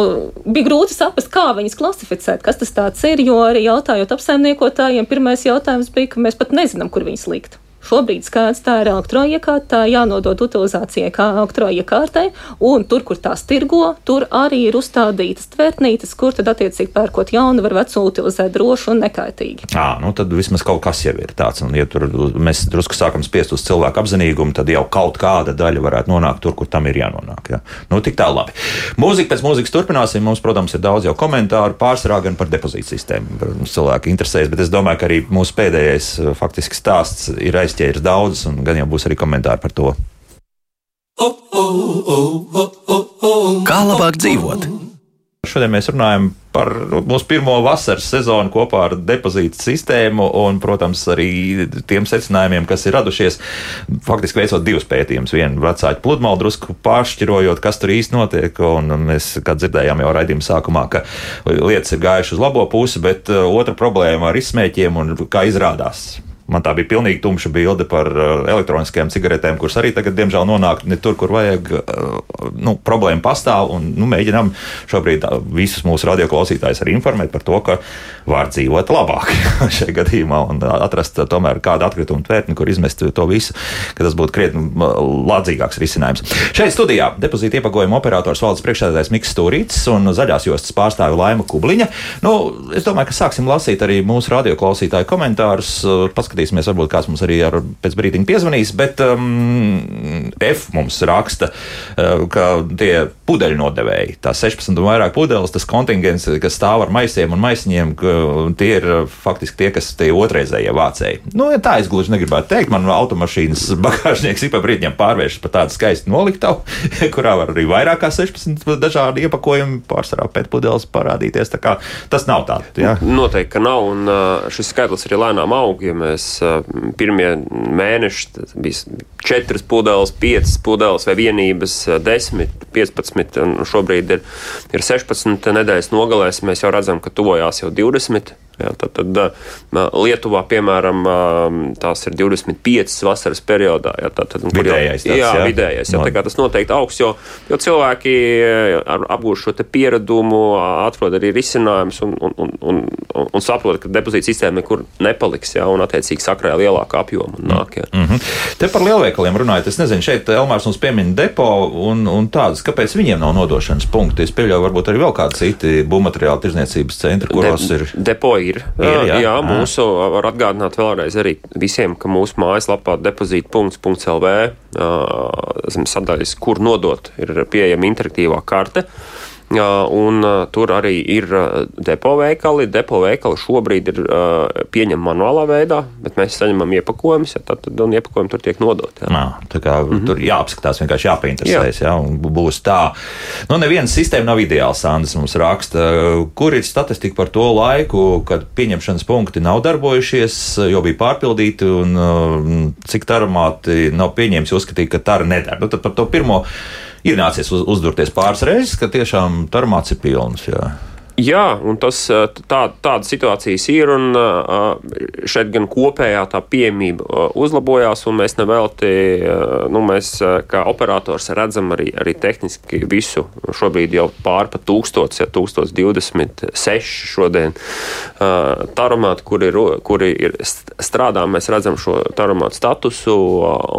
bija grūti saprast, kā viņas klasificēt, kas tas ir. Jo arī jautājot apsaimniekotājiem, pirmais jautājums bija, ka mēs pat nezinām, kur viņas likt. Šobrīd skaidrs, tā ir elektroiekārta, tā jānodod utilizācijai kā elektroiekārtai, un tur, kur tās tirgo, tur arī ir uzstādītas tvertnītes, kur tad attiecīgi pērkot jaunu var vecu utilizēt droši un nekaitīgi. Jā, nu tad vismaz kaut kas jau ir tāds, un ja tur mēs drusku sākam spiest uz cilvēku apzinīgumu, tad jau kaut kāda daļa varētu nonākt tur, kur tam ir jānonāk. Ja? Nu, tik tā labi. Mūzika pēc mūzikas turpināsim. Mums, protams, ir daudz jau komentāru pārsvarā gan par depozītu sistēmu. Protams, cilvēki interesējas, bet es domāju, ka arī mūsu pēdējais faktiski stāsts ir aiz aizķēris daudzas, un gan jau būs arī komentāri par to. Kā labāk dzīvot? Šodien mēs runājam par mūsu pirmo vasaras sezonu kopā ar depozītu sistēmu un, protams, arī tiem secinājumiem, kas ir radušies. Faktiski veicot divus pētījumus. Vienu vecāku pludmali drusku pāršķirojot, kas tur īsti notiek. Un mēs, kā dzirdējām jau raidījuma sākumā, ka lietas ir gājušas uz labo pusi, bet uh, otra problēma ar izsmēķiem un kā izrādās Man tā bija pilnīgi tumša bilde par uh, elektroniskajām cigaretēm, kuras arī tagad, diemžēl, nonāk ne tur, kur vajag. Uh, nu, problēma pastāv, un nu, mēģinām šobrīd uh, visus mūsu radioklausītājus arī informēt par to, ka var dzīvot labāk šajā gadījumā un atrast tomēr kādu atkritumu tvērtni, kur izmest to visu, ka tas būtu krietni lādzīgāks risinājums. Šeit studijā depozīta iepakojuma operators valdes priekšsēdētājs Mikls Stūrītis un zaļās jostas pārstāve Laima Kubliņa. Nu, es domāju, ka sāksim lasīt arī mūsu radioklausītāju komentārus. Pas paskatīsimies, varbūt kāds mums arī ar pēc brīdiņa piezvanīs. Bet um, F mums raksta, uh, ka tie pudeļu nodevēji, tā 16 un vairāk pudeles, tas kontingents, kas stāv ar maisiem un maisiņiem, tie ir uh, faktiski tie, kas tie otrreizējie vācēji. Nu, ja tā es gluži negribētu teikt. Man automašīnas bagāžnieks ik pa brīdim pārvēršas par tādu skaistu noliktavu, kurā var arī vairāk kā 16 dažādi iepakojumi pārsvarā pēc pudeles parādīties. Tas nav tā. Ja? Noteikti, ka nav. Un uh, šis skaitlis arī lēnām aug. Ja mēs pirmie mēneši bija 4 pudeles, 5 pudeles vai vienības, 10, 15, un šobrīd ir, ir 16 nedēļas nogalēs. Mēs jau redzam, ka tuvojās jau 20. Jā, tad, tad Lietuvā, piemēram, tās ir 25 vasaras periodā. Jā, tad, tad, vidējais, tāds, jā, jā, vidējais. Jā, tā tas noteikti augs, jo, jo cilvēki apgūst šo pieredumu, atrod arī risinājumus un, un, un, un, un saprot, ka depozīta sistēma nekur nepaliks, jā, un attiecīgi sakrāja lielāku apjomu un nāk. Jā. Mm -hmm. Te par lielveikaliem runājot, es nezinu, šeit Elmārs mums piemina depo un, un tādas, kāpēc viņiem nav nodošanas punkti. Es pieļauju, varbūt arī vēl kādi citi būvmateriālu tirzniecības centri, kuros De, ir. Depo ir. ir jā, jā, mūsu var atgādināt vēlreiz arī visiem, ka mūsu mājaslapā zem sadaļas, kur nodot, ir pieejama interaktīvā karte. Un tur arī ir depo veikali. Depo veikali šobrīd ir pieņemti manuālā veidā, bet mēs saņemam iepakojumus, ja tad, un iepakojumi tur tiek nodoti. Nā, tā kā mm -hmm. tur jāapskatās, vienkārši jāpainteresējas, jā. jā, un būs tā. Nu, neviena sistēma nav ideāla, Sandrs mums raksta. Kur ir statistika par to laiku, kad pieņemšanas punkti nav darbojušies, jo bija pārpildīti, un cik taromāti nav pieņēmis, uzskatīt, ka tā nedara. Nu, tad par to pirmo ir nācies uz, uzdurties pāris reizes, ka tiešām termāts ir pilns. Jā. Jā, un tas, tā, tādas situācijas ir, un šeit gan kopējā tā pieejamība uzlabojās, un mēs nevelti, nu, mēs kā operators redzam arī, arī tehniski visu. Šobrīd jau pār pa tūkstots, ja 1026 šodien taromāti, kuri, kuri ir strādā, mēs redzam šo taromātu statusu,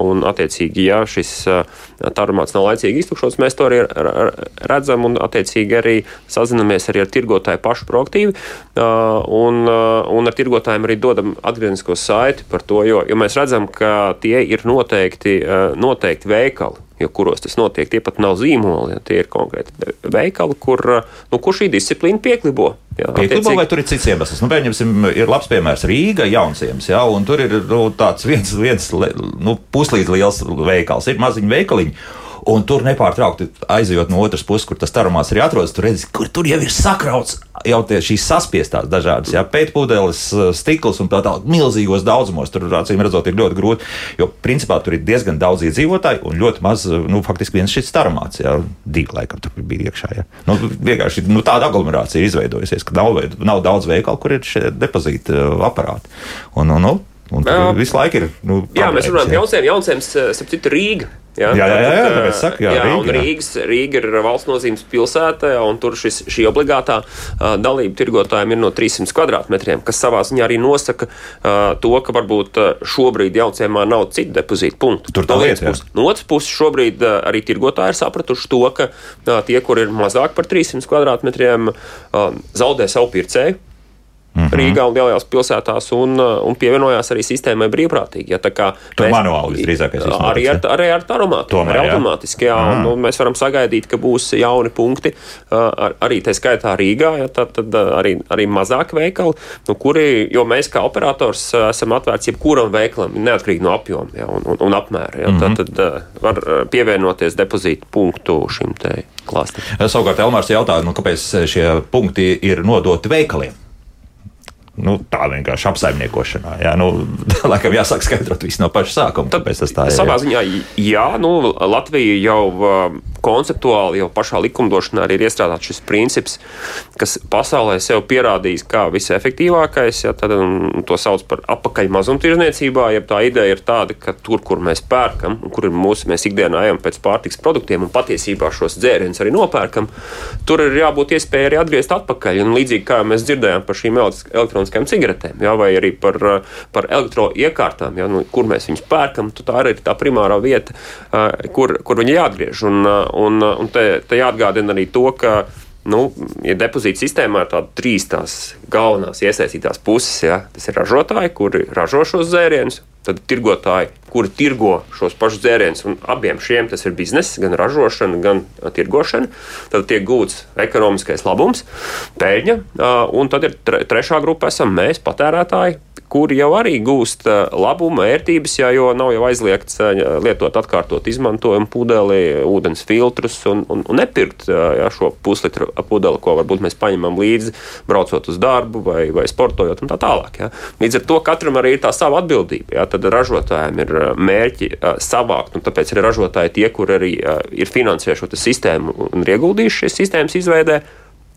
un attiecīgi, ja šis taromāts nav laicīgi iztukšots, mēs to arī redzam, un attiecīgi arī sazinamies arī ar tirgu tirgotāji paši proaktīvi, un, un ar tirgotājiem arī dodam atgrieznisko saiti par to, jo, jo mēs redzam, ka tie ir noteikti, noteikti veikali. Jo, kuros tas notiek, tie pat nav zīmoli. Ja, tie ir konkrēti veikali, kur, nu, kur šī disciplīna pieklibo. Jā, Pieklibo vai tur ir cits iemesls? Nu, pieņemsim, ir labs piemērs Rīga, Jaunsiems, jā, un tur ir nu, tāds viens, viens nu, puslīdz liels veikals, ir maziņi veikaliņi. Un tur nepārtraukti aizjot no otras puses, kur tas tarumās arī atrodas, tur redzi, kur tur jau ir sakrauts jau šīs saspiestās dažādas, jā, pētpudeles, stikls un tā tālāk, milzīgos daudzumos. Tur, acīm redzot, ir ļoti grūti, jo principā tur ir diezgan daudz iedzīvotāju un ļoti maz, nu, faktiski viens šis tarumāts, jā, divi laikam tur bija iekšā, jā. Nu, vienkārši, nu, tāda aglomerācija ir izveidojusies, ka nav, nav daudz veikalu, kur ir šie depozīta aparāti. Un, un, nu, un, un visu laiku ir. Nu, jā, mēs runājam par jaunsiem, jaunsiem, starp citu, Rīga. Jā, jā, jā, jā, jā tāpēc saku, jā, jā, Rīga, Rīgas, Rīga ir valsts nozīmes pilsēta, un tur šis, šī obligātā uh, dalība tirgotājiem ir no 300 kvadrātmetriem, kas savā ziņā arī nosaka uh, to, ka varbūt šobrīd jaunciemā nav citu depozītu punktu. Tur tā lieta. No otras puses, šobrīd uh, arī tirgotāji ir sapratuši to, ka uh, tie, kur ir mazāk par 300 kvadrātmetriem, uh, zaudē savu pircēju. Mm -hmm. Rīgā un lielajās pilsētās, un, uh, un pievienojās arī sistēmai brīvprātīgi. Ja, tā manuāli visdrīzākais ir. Arī ar, arī ar taromātu, Tomēr, arī automātiski. Jā, mm. un, un mēs varam sagaidīt, ka būs jauni punkti, uh, ar, arī tā skaitā Rīgā, ja, tad, tad uh, arī, arī mazāk veikali, nu, kuri, jo mēs kā operators esam atvērts jebkuram veikalam, neatkarīgi no apjoma ja, un, un, un apmēra. Ja, mm -hmm. Tad, tad var pievienoties depozītu punktu šim te klāstam. Savukārt Elmārs jautāja, nu, kāpēc šie punkti ir nodoti veikaliem? Nu, tā vienkārši apsaimniekošanā. Jā, nu, laikam jāsāk skaidrot visu no paša sākuma. Tāpēc tas tā ir. Savā ziņā, jā, nu, Latvija jau uh, konceptuāli, jau pašā likumdošanā arī ir iestrādāts šis princips, kas pasaulē sev pierādījis kā visefektīvākais. Ja, tad to sauc par apakaļ mazumtirdzniecībā. Ja tā ideja ir tāda, ka tur, kur mēs pērkam, un kur ir mūsu, mēs ikdienā ejam pēc pārtiks produktiem un patiesībā šos dzērienus arī nopērkam, tur ir jābūt iespējai arī atgriezt atpakaļ. Un līdzīgi kā mēs dzirdējām par šīm elektroniskajām elektroniskajām cigaretēm, jā, vai arī par, par elektroiekārtām, jā, nu, kur mēs viņus pērkam. Tā ir tā primārā vieta, kur, kur viņi jāatgriež. Un, un, un te, te jāatgādina arī to, ka nu, ja depozīta sistēmā ir tādas trīs tās galvenās iesaistītās puses, ja, tas ir ražotāji, kuri ražo šos dzērienus, tad tirgotāji, kuri tirgo šos pašus dzērienus, un abiem šiem tas ir bizness, gan ražošana, gan tirgošana. Tad tiek gūts ekonomiskais labums, peļņa, un tad ir trešā grupa, esam mēs, patērētāji kuri jau arī gūst labumu, ērtības, jā, jo nav jau aizliegts lietot atkārtot izmantojumu pudeli, ūdens filtrus un, un, un nepirkt jā, šo puslitru pudeli, ko varbūt mēs paņemam līdzi, braucot uz darbu vai, vai sportojot un tā tālāk. Jā. Līdz ar to katram arī ir tā sava atbildība. Jā, tad ražotājiem ir mērķi savākt, un tāpēc arī ražotāji tie, kur arī ir finansējuši šo sistēmu un ir ieguldījuši šīs sistēmas izveidē,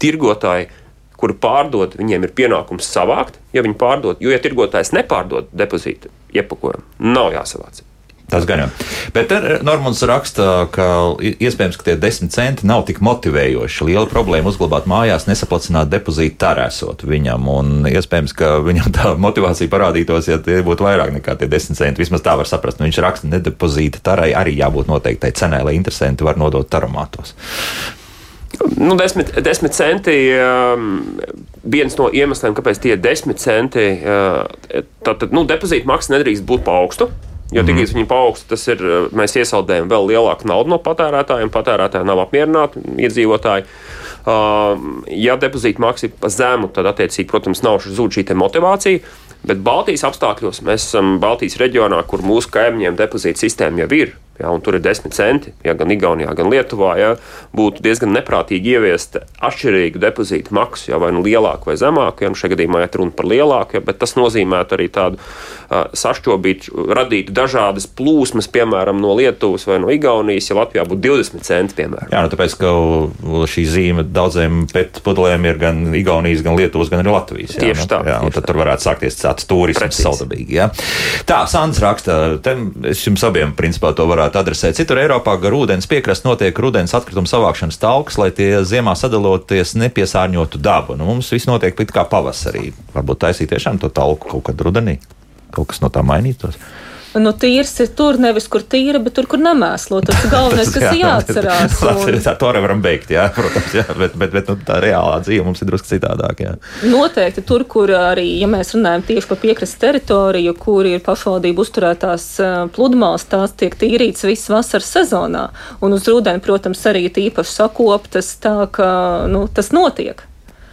tirgotāji kuri pārdod, viņiem ir pienākums savākt, ja viņi pārdod, jo, ja tirgotājs nepārdod depozītu iepakojumu, nav jāsavāc. Tas gan jau. Bet Normons raksta, ka iespējams, ka tie desmit centi nav tik motivējoši. Liela problēma uzglabāt mājās, nesaplacināt depozītu tarēsot viņam. Un iespējams, ka viņam tā motivācija parādītos, ja tie būtu vairāk nekā tie desmit centi. Vismaz tā var saprast. Nu, viņš raksta, nedepozīta tarai arī jābūt noteiktai cenai, lai interesanti var nodot taromātos. Nu, desmit, desmit centi um, viens no iemesliem, kāpēc tie ir desmit centi. Uh, Tātad nu, depozīta maksa nedrīkst būt pa augstu. Jo mm. tikai viņi paaugst, tas ir, uh, mēs iesaldējam vēl lielāku naudu no patērētājiem. Patērētāji nav apmierināti, iedzīvotāji. Uh, ja depozīta maksa ir pa zemu, tad attiecīgi, protams, nav zūd šī motivācija. Bet Baltijas apstākļos mēs esam Baltijas reģionā, kur mūsu kaimiņiem depozīta sistēma jau ir ja, tur ir 10 centi, ja gan Igaunijā, gan Lietuvā, ja, būtu diezgan neprātīgi ieviest atšķirīgu depozītu maksu, ja, vai nu lielāku vai zemāku. Ja, nu šajā gadījumā ir runa par lielāku, ja, bet tas nozīmētu arī tādu uh, sašķobītu, radītu dažādas plūsmas, piemēram, no Lietuvas vai no Igaunijas, ja Latvijā būtu 20 centi, piemēram. Jā, nu tāpēc, ka šī zīme daudziem pēc pudelēm ir gan Igaunijas, gan Lietuvas, gan arī Latvijas. Jā, tieši nu, tā. Jā, tieši tad tā. tur varētu sākties tāds turisms saudabīgi. Jā. Tā, Sandrs raksta, es jums abiem principā to varētu adresēt. Citur Eiropā gar ūdens piekrast notiek ūdens atkrituma savākšanas talks, lai tie ziemā sadaloties nepiesārņotu dabu. Nu, mums viss notiek kā pavasarī. Varbūt taisīt tiešām to talku kaut kad rudenī. Kaut kas no tā mainītos. Nu, tīrs ir tur, nevis kur tīra, bet tur, kur nemēslo. Tas ir galvenais, kas ir jāatcerās. Un... Tā, to arī varam beigt, jā, protams, jā, bet, bet, bet nu, tā reālā dzīve mums ir drusku citādāk. Jā. Noteikti tur, kur arī, ja mēs runājam tieši par piekrastes teritoriju, kur ir pašvaldību uzturētās pludmales, tās tiek tīrītas visas vasaras sezonā. Un uz rudeni, protams, arī īpaši sakoptas, tā ka nu, tas notiek.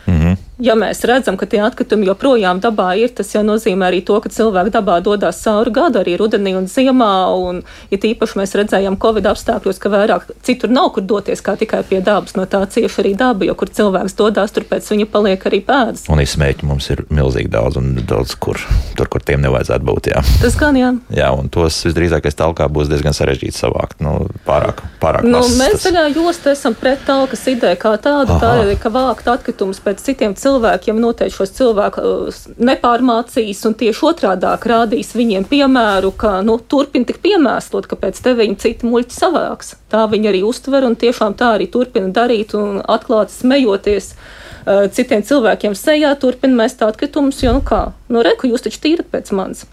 Mm -hmm ja mēs redzam, ka tie atkritumi joprojām dabā ir, tas jau nozīmē arī to, ka cilvēki dabā dodas cauri gadu, arī rudenī un ziemā. Un, ja tīpaši mēs redzējām Covid apstākļos, ka vairāk citur nav kur doties kā tikai pie dabas, no tā cieši arī daba, jo kur cilvēks dodas, tur pēc viņa paliek arī pēdas. Un izsmēķi mums ir milzīgi daudz, un daudz kur, tur, kur tiem nevajadzētu būt. Jā. Tas gan jā. Jā, un tos visdrīzākais talkā būs diezgan sarežģīti savākt. Nu, pārāk, pārāk nu, mēs tas... zaļā jostā esam pret talkas ideju kā tādu, Aha. tā ir, ka vākt atkritumus pēc citiem cilvēkiem cilvēkiem noteikti šos cilvēkus uh, nepārmācīs un tieši otrādāk rādīs viņiem piemēru, ka nu, turpina tik piemēslot, ka pēc tevis viņi citi muļķi savāks. Tā viņi arī uztver un tiešām tā arī turpina darīt un atklāti smejoties uh, citiem cilvēkiem sejā, turpina mest atkritumus, jo, nu kā, nu reku jūs taču tīrat pēc manis.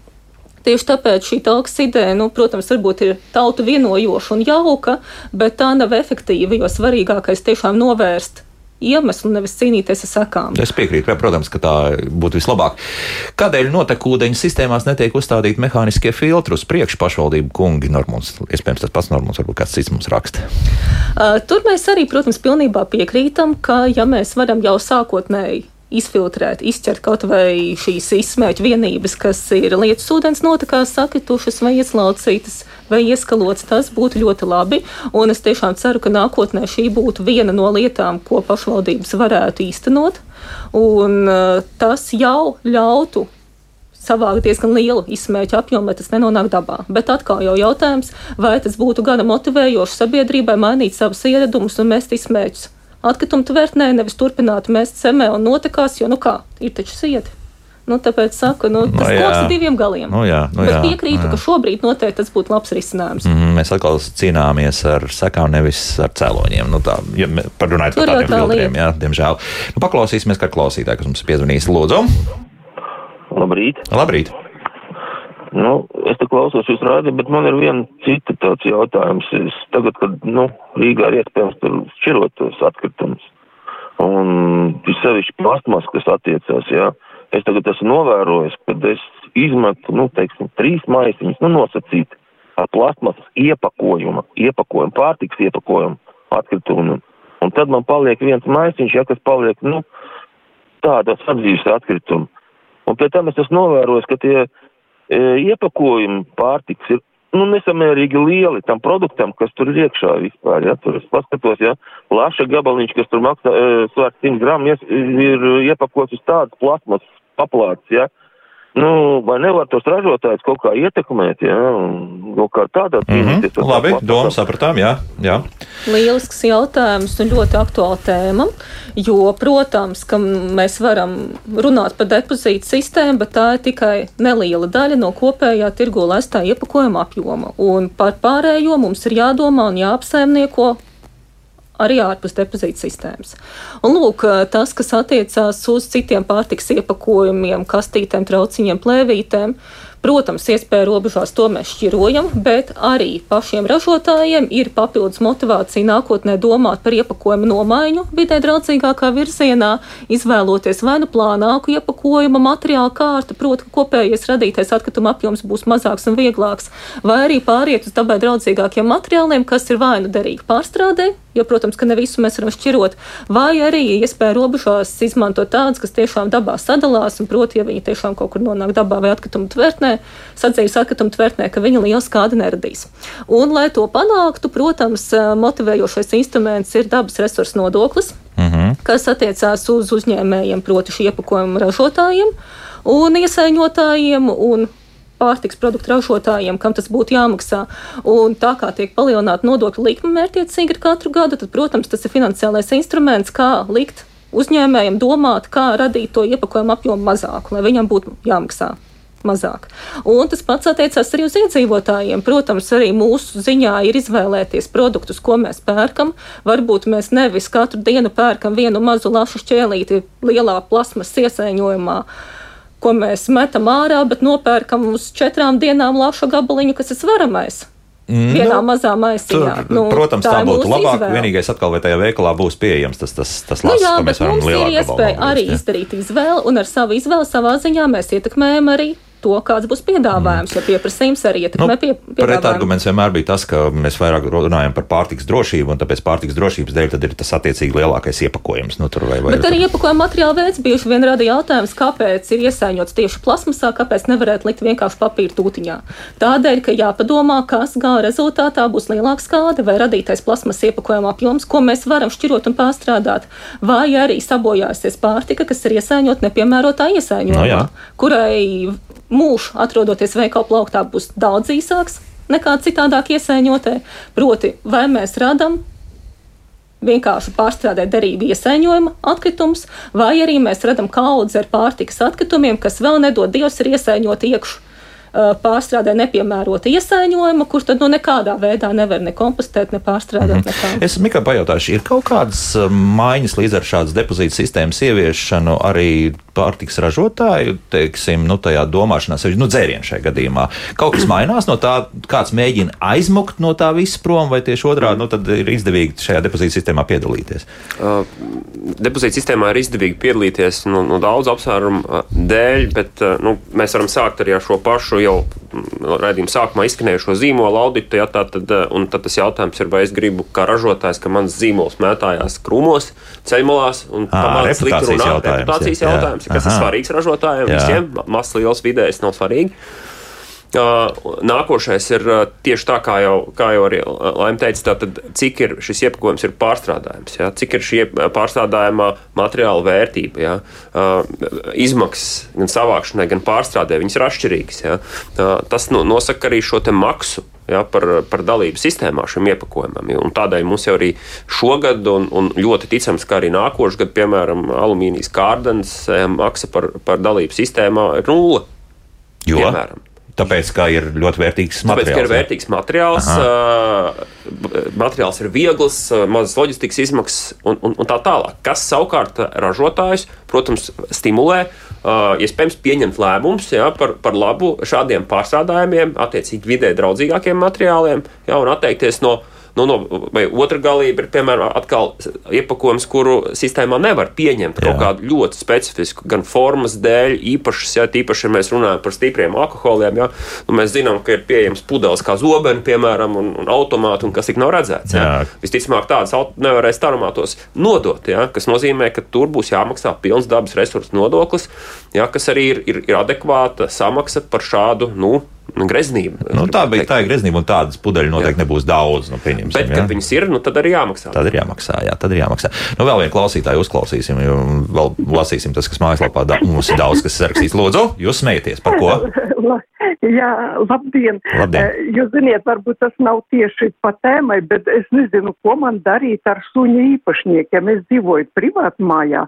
Tieši tāpēc šī talks ideja, nu, protams, varbūt ir tautu vienojoša un jauka, bet tā nav efektīva, jo svarīgākais tiešām novērst iemeslu, nevis cīnīties ar sekām. Es piekrītu, ka, protams, ka tā būtu vislabāk. Kādēļ notekūdeņu sistēmās netiek uzstādīti mehāniskie filtri uz priekšu pašvaldību kungi? Normons, iespējams, tas pats Normons, varbūt kāds cits mums raksta. Uh, tur mēs arī, protams, pilnībā piekrītam, ka ja mēs varam jau sākotnēji izfiltrēt, izķert kaut vai šīs izsmēķu vienības, kas ir lietas ūdens notekās sakritušas vai ieslaucītas vai ieskalots. Tas būtu ļoti labi, un es tiešām ceru, ka nākotnē šī būtu viena no lietām, ko pašvaldības varētu īstenot, un uh, tas jau ļautu savākt diezgan lielu izsmēķu apjomu, lai tas nenonāk dabā. Bet atkal jau jautājums, vai tas būtu gana motivējoši sabiedrībai mainīt savus ieradumus un mest izsmēķus atkritumu tvertnē, nevis turpinātu mest zemē un notekās, jo, nu kā, ir taču sieti. Nu, tāpēc saku, nu, tas no, koks ar diviem galiem. Nu, jā, nu, Bet jā, piekrītu, jā. ka šobrīd noteikti tas būtu labs risinājums. Mm, mēs atkal cīnāmies ar sekām, nevis ar cēloņiem. Nu, tā, ja parunājot par tādiem tā filtriem, jā, diemžēl. Nu, paklausīsimies, kā klausītāji, kas mums piezvanīs. Lūdzu! Labrīt! Labrīt. Nu, es te klausos jūs rādi, bet man ir viena cita tāds jautājums. Es tagad, kad, nu, Rīgā ir iespējams tur šķirot tos atkritumus, un visevišķi plasmas, kas attiecās, jā, es tagad esmu novērojis, kad es izmetu, nu, teiksim, trīs maisiņus, nu, nosacīt ar plasmasas iepakojumu, iepakojumu, pārtiks iepakojumu atkritumu, un tad man paliek viens maisiņš, ja, kas paliek, nu, tādas apdzīves atkritumu. Un pēc tam es esmu novērojis, ka tie iepakojumi pārtiks ir nu, nesamērīgi lieli tam produktam, kas tur ir iekšā vispār. Ja? Tur es paskatos, ja plaša gabaliņš, kas tur maksā e, 100 gramu, ir iepakots uz tādas plasmas paplātes. Ja? Nu, vai nevar tos ražotājus kaut kā ietekmēt, ja? kaut kā tādā cīnīties? Mm -hmm. Labi, domu sapratām, jā. jā. Lielisks jautājums un ļoti aktuāla tēma, jo, protams, ka mēs varam runāt par depozītu sistēmu, bet tā ir tikai neliela daļa no kopējā tirgo lestā iepakojuma apjoma, un par pārējo mums ir jādomā un jāapsaimnieko arī ārpus depozīta sistēmas. Un lūk, tas, kas attiecās uz citiem pārtiks iepakojumiem, kastītēm, trauciņiem, plēvītēm, Protams, iespēja robežās to mēs šķirojam, bet arī pašiem ražotājiem ir papildus motivācija nākotnē domāt par iepakojumu nomaiņu vidē draudzīgākā virzienā, izvēloties vai nu plānāku iepakojuma materiālu kārtu, proti, ka kopējais radītais atkrituma apjoms būs mazāks un vieglāks, vai arī pāriet uz dabai draudzīgākiem materiāliem, kas ir vai nu derīgi pārstrādē, jo, protams, ka ne visu mēs varam šķirot, vai arī iespēja robežās izmantot tādas, kas tiešām dabā sadalās, un proti, ja viņi tiešām kaut kur nonāk dabā vai atkrituma tvertnē, tvertnē, sadzīves atkrituma tvertnē, ka viņi lielu skādi neradīs. Un, lai to panāktu, protams, motivējošais instruments ir dabas resursu nodoklis, mm -hmm. kas attiecās uz uzņēmējiem, proti, šī iepakojuma ražotājiem un iesaiņotājiem. Un pārtiks produktu ražotājiem, kam tas būtu jāmaksā. Un tā kā tiek palielināta nodokļu likme mērķiecīgi ar katru gadu, tad, protams, tas ir finansiālais instruments, kā likt uzņēmējiem domāt, kā radīt to iepakojumu apjomu mazāku, lai viņam būtu jāmaksā mazāk. Un tas pats attiecās arī uz iedzīvotājiem. Protams, arī mūsu ziņā ir izvēlēties produktus, ko mēs pērkam. Varbūt mēs nevis katru dienu pērkam vienu mazu lašu šķēlīti lielā plasmas iesaiņojumā. Ko mēs metam ārā, bet nopērkam uz četrām dienām lašu gabaliņu, kas ir svaramais. Mm, vienā nu, mazā maisiņā. Tur, nu, protams, tā, tā būtu labāk. Izvēle. Vienīgais, atkal, vai tajā veikalā būs pieejams tas, tas, tas lasu, nu, jā, ko mēs varam lielākā ir iespēja arī izdarīt izvēli, un ar savu izvēli savā ziņā mēs ietekmējam arī to, kāds būs piedāvājums, jo pieprasījums arī ietekmē nu, pie, piedāvājumu. Pretarguments vienmēr bija tas, ka mēs vairāk runājam par pārtiks drošību, un tāpēc pārtiks drošības dēļ ir tas attiecīgi lielākais iepakojums. Nu, vai, vai Bet arī iepakojuma materiāla veids bieži vien rada jautājums, kāpēc ir iesaiņots tieši plasmasā, kāpēc nevarētu likt vienkārši papīra tūtiņā. Tādēļ, ka jāpadomā, kas gala rezultātā būs lielāka skāde vai radītais plasmas iepakojuma apjoms, ko mēs varam šķirot un pārstrādāt, vai arī sabojāsies pārtika, kas ir iesaiņot nepiemērotā iesaiņojumā, no, jā. kurai mūžs, atrodoties veikalu plauktā, būs daudz īsāks nekā citādāk iesaiņotē. Proti, vai mēs radām vienkārši pārstrādāt derīgu iesaiņojuma atkritumus, vai arī mēs redzam kaudzi ar pārtikas atkritumiem, kas vēl nedod Dievs ir iesaiņot iekšā pārstrādē nepiemērota iesaiņojuma, kurš tad nu nekādā veidā nevar ne kompostēt, ne pārstrādāt. Mm -hmm. Es Mikā pajautāšu, ir kaut kādas maiņas līdz ar šādas depozīta sistēmas ieviešanu arī pārtiks ražotāju, teiksim, nu, tajā domāšanā, sevišķi nu, dzērienu šajā gadījumā. Kaut kas mainās no tā, kāds mēģina aizmukt no tā visa prom, vai tieši otrādi nu, ir izdevīgi šajā depozīta sistēmā piedalīties? Uh, depozīta sistēmā ir izdevīgi piedalīties no, no daudz apsvērumu dēļ, bet uh, nu, mēs varam sākt arī ar šo pašu jau mm, raidījuma sākumā izskanējušo zīmolu auditu, ja, tā, tad, eh, un tad tas jautājums ir, vai es gribu kā ražotājs, ka mans zīmols mētājās krūmos, ceļmalās un pamāca sliktu runāt. Reputācijas jautājums, jā. kas Aha. ir svarīgs ražotājiem, jā. visiem, mazs, liels, vidējs nav svarīgi. Nākošais ir tieši tā, kā jau, kā jau arī Laima teica, tātad, cik ir šis iepakojums ir pārstrādājums, ja? cik ir šī pārstrādājumā materiāla vērtība, ja? izmaksas gan savākšanai, gan pārstrādē, viņas ir atšķirīgas. Ja? Tas nosaka arī šo maksu. Ja, par, par dalību sistēmā šim iepakojumam. Un tādēļ mums jau arī šogad, un, un ļoti ticams, ka arī nākošais gads, piemēram, alumīnijas kārdens maksa par, par dalību sistēmā ir nulle. Jo? Piemēram. Tāpēc, ka ir ļoti vērtīgs materiāls. Tāpēc, ka ir vērtīgs materiāls, uh, materiāls ir viegls, mazas loģistikas izmaksas un, un, un tā tālāk. Kas savukārt ražotājus, protams, stimulē, uh, iespējams, pieņemt lēmumus ja, par, par labu šādiem pārstrādājumiem, attiecīgi vidē draudzīgākiem materiāliem ja, un atteikties no Nu, no, vai otra galība ir, piemēram, atkal iepakojums, kuru sistēmā nevar pieņemt Jā. kaut kādu ļoti specifisku, gan formas dēļ, īpašas, ja tīpaši, ja mēs runājam par stipriem alkoholiem, ja, nu, mēs zinām, ka ir pieejams pudeles kā zobeni, piemēram, un, un automāti, un kas tik nav redzēts. Ja. Visticamāk, tādas nevarēs taromātos nodot, ja, kas nozīmē, ka tur būs jāmaksā pilns dabas resursu nodoklis, ja, kas arī ir, ir, ir adekvāta samaksa par šādu, nu, Nu, greznība. Nu, tā bija tā greznība, un tādas pudeļu noteikti jā. nebūs daudz. Nu, Bet, ja? kad viņas ir, nu, tad arī jāmaksā. Tad ir jāmaksā, jā, tad ir jāmaksā. Nu, vēl vienu klausītāju uzklausīsim, jo vēl lasīsim tas, kas mājaslapā da mums ir daudz, kas ir rakstīts. Lūdzu, jūs smējaties par ko? Jā, labdien. labdien. Eh, jūs ziniet, varbūt tas nav tieši pa tēmai, bet es nezinu, ko man darīt ar suņa īpašniekiem. Es dzīvoju privātu mājā,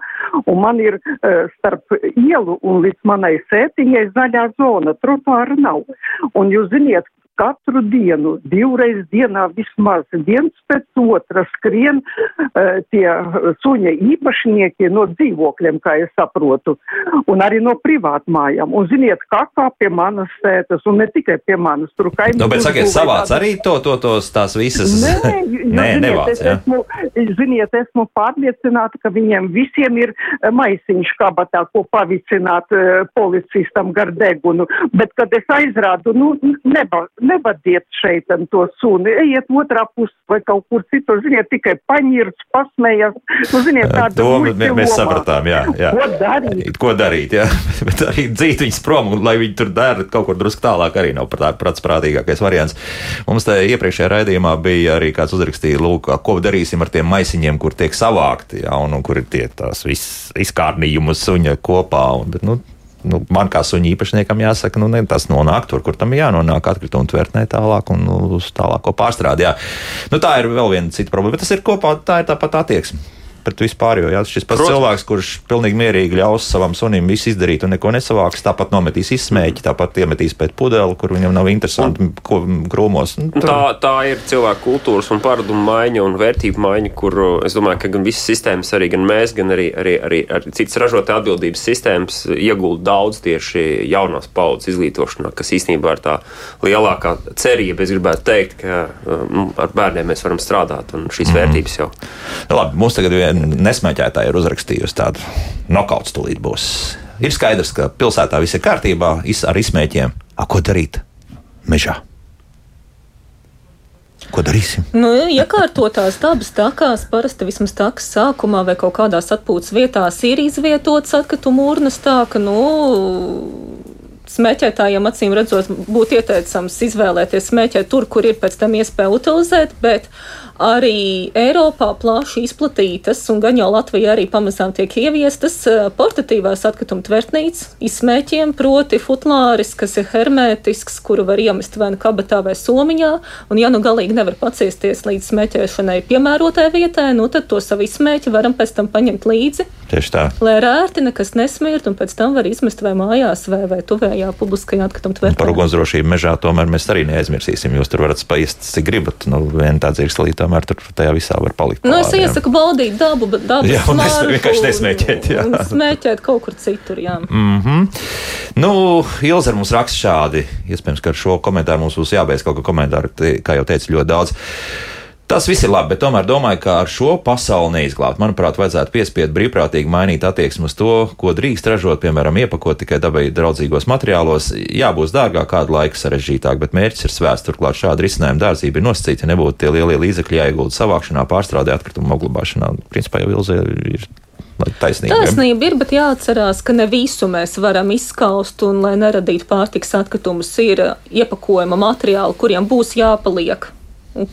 un man ir uh, starp ielu un līdz manai sētiņai zaļā zona. Trotuāra nav. Un jūs ziniet, katru dienu, divreiz dienā vismaz, viens pēc otra skrien uh, tie suņa īpašnieki no dzīvokļiem, kā es saprotu, un arī no privātmājām. Un ziniet, kā kā pie manas sētas, un ne tikai pie manas, tur kaimiņu. Nu, bet sakiet, savāc tāda... arī to, to, tos, tās visas. Nē, Nē ziniet, nevāc, es, ja? esmu, ziniet, esmu pārliecināta, ka viņiem visiem ir eh, maisiņš kabatā, ko pavicināt uh, policistam gar degunu, bet kad es aizrādu, nu, neba, nevadiet šeit to suni, ejiet otrā pusē vai kaut kur citur, ziniet, tikai paņirs, pasmējas. Nu, ziniet, tāda to mēs, mēs sapratām, jā, jā. Ko darīt? Ko darīt, jā. Bet arī dzīt viņus prom, un lai viņi tur dara kaut kur drusku tālāk, arī nav prats prātīgākais variants. Mums te iepriekšējā raidījumā bija arī kāds uzrakstīja, lūk, ko darīsim ar tiem maisiņiem, kur tiek savākti, jā, un, un kur ir tie tās viss izkārnījumus suņa kopā. Un, bet, nu, nu, man kā suņa īpašniekam jāsaka, nu, ne, tas nonāk tur, kur tam jānonāk atkritumu tvertnē tālāk un nu, uz tālāko pārstrādi. Jā. Nu, tā ir vēl viena cita problēma, bet tas ir kopā, tā ir tāpat attieksme pret vispār. Jo jā, šis pats Protams. cilvēks, kurš pilnīgi mierīgi ļaus savam sunim visu izdarīt un neko nesavāks, tāpat nometīs izsmēķi, tāpat iemetīs pēc pudeli, kur viņam nav interesanti, un, ko krūmos. Nu, tur... tā, tā ir cilvēku kultūras un paradumu maiņa un vērtību maiņa, kur es domāju, ka gan visas sistēmas, arī gan mēs, gan arī, arī, arī, arī citas ražotāju atbildības sistēmas iegulda daudz tieši jaunās paudzes izglītošanā, kas īstenībā ir tā lielākā cerība. Es gribētu teikt, ka nu, ar bērniem mēs varam strādāt un šīs mm. vērtības jau. Nu, labi, mums tagad vien nesmēķētāji ir uzrakstījusi tādu nokauts tulīt būs. Ir skaidrs, ka pilsētā viss ir kārtībā ar izsmēķiem. A, ko darīt mežā? Ko darīsim? Nu, iekārtotās dabas takās parasti vismaz takas sākumā vai kaut kādās atpūtas vietās ir izvietotas atkritumu urnas tā, ka, nu, smēķētājiem acīm redzot, būtu ieteicams izvēlēties smēķēt tur, kur ir pēc tam iespēja utilizēt, bet arī Eiropā plaši izplatītas, un gan jau Latvijā arī pamazām tiek ieviestas eh, portatīvās atkrituma tvertnīcas izsmēķiem, proti futlāris, kas ir hermētisks, kuru var iemest vai nu kabatā vai somiņā, un ja nu galīgi nevar paciesties līdz smēķēšanai piemērotai vietai, nu tad to savu izsmēķi varam pēc tam paņemt līdzi. Tieši tā. Lai rērti nekas nesmirt, un pēc tam var izmest vai mājās, vai, vai tuvējā publiskajā atkrituma tvertnē. Par ugunsdrošību mežā tomēr mēs arī neaizmirsīsim. Jūs tur varat spaist, cik gribat. Nu, viena tā dzirkslīte tomēr tur tajā visā var palikt. Nu, es iesaku baudīt dabu, bet dabu jā, un es vienkārši nesmēķēt. Jā. Un smēķēt kaut kur citur, jā. Mm -hmm. Nu, Ilzer mums raksta šādi. Iespējams, ka ar šo komentāru mums būs jābeidz kaut kā komentāri, kā jau teicu, ļoti daudz. Tas viss ir labi, bet tomēr domāju, ka ar šo pasauli neizglābt. Manuprāt, vajadzētu piespiest brīvprātīgi mainīt attieksmi uz to, ko drīkst ražot, piemēram, iepakot tikai dabai draudzīgos materiālos. Jā, būs dārgāk, kādu laiku sarežģītāk, bet mērķis ir svēsts. Turklāt šāda risinājuma dārzība ir nosacīta, ja nebūtu tie lielie līdzekļi jāiegulda savākšanā, pārstrādē, atkritumu uzglabāšanā. Principā jau Ilze ir Taisnība, Taisnība ir, bet jāatcerās, ka ne visu mēs varam izskaust, un, lai neradītu pārtiks atkritumus, ir iepakojuma materiāli, kuriem būs jāpaliek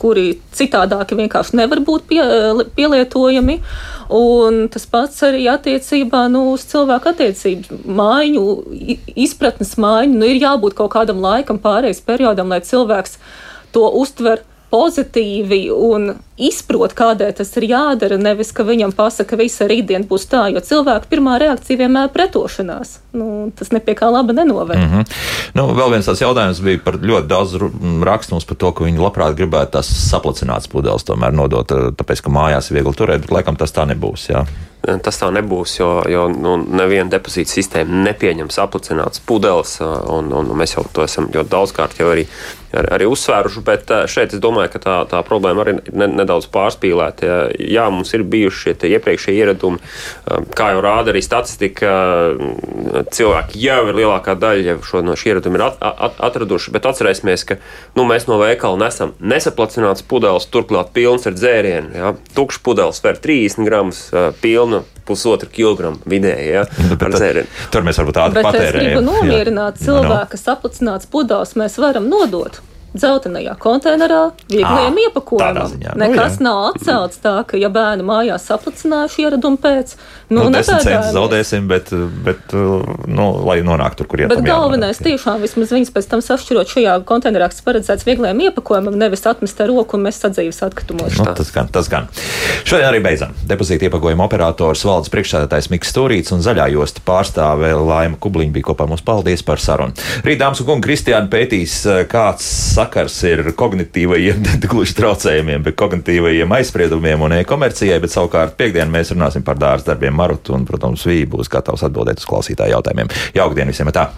kuri citādāki vienkārši nevar būt pie, pielietojami. Un tas pats arī attiecībā nu, uz cilvēku attiecību maiņu, izpratnes maiņu. Nu, ir jābūt kaut kādam laikam, pārējais periodam, lai cilvēks to uztver pozitīvi un izprot, kādēļ tas ir jādara. Nevis, ka viņam pasaka, ka visa rītdiena būs tā, jo cilvēka pirmā reakcija vienmēr ir pretošanās. Nu, tas nepie kā laba nenoved. Mm -hmm. nu, vēl viens tāds jautājums bija par ļoti daudz rakstums par to, ka viņi labprāt gribētu tās saplacinātas pudeles tomēr nodot, tāpēc, ka mājās ir viegli turēt, bet laikam tas tā nebūs. Jā. Tas tā nebūs, jo, jo nu, neviena depozīta sistēma nepieņem saplicinātas pudeles, un, un mēs jau to esam ļoti daudzkārt jau arī, arī, arī uzsvēruši. Bet šeit es domāju, ka tā, tā problēma arī ne, nedaudz pārspīlēta. Jā, mums ir bijuši šie iepriekšējie ieradumi, kā jau rāda arī statistika. Cilvēki jau ir lielākā daļa šo, no šiem ieradumiem at, at, atraduši, bet atcerēsimies, ka nu, mēs no veikala nesam nesaplacināts pudeles, turklāt pilns ar dzērienu. Jā. Tukšs pudeles sver 30 gramus pilnu pilna pusotra kilogramu vidēji. Ja, nu, tad, tur mēs varbūt tādu patērējam. Es gribu nomierināt cilvēku, kas aplicināts pudeles, mēs varam nodot dzeltenajā konteinerā, viegliem à, iepakojumam. Nu, Nekas nu, nav atcelts tā, ka, ja bērni mājās saplicinājuši ieradumu pēc, nu, nu centus zaudēsim, bet, bet nu, lai nonāktu tur, kur ir. Bet galvenais jānonāk, tiešām vismaz viņas pēc tam sašķirot šajā konteinerā, kas paredzēts viegliem iepakojumam, nevis atmest ar roku un mest sadzīves atkritumos. Nu, tas gan, tas gan. Šodien arī beidzam. Depozīta iepakojuma operators valdes priekšsēdētājs Miks Stūrīts un zaļā josta pārstāve Laima Kubliņa bija kopā mums. Paldies par sarunu. Rīt, dāmas un kungi, Kristiāna pētīs, kāds sakars ir kognitīvajiem, gluži traucējumiem, bet kognitīvajiem aizspriedumiem un e-komercijai, bet savukārt piekdien mēs runāsim par dārza darbiem Marutu un, protams, Vī būs gatavs atbildēt uz klausītāju jautājumiem. Jaukdien visiem! Tā.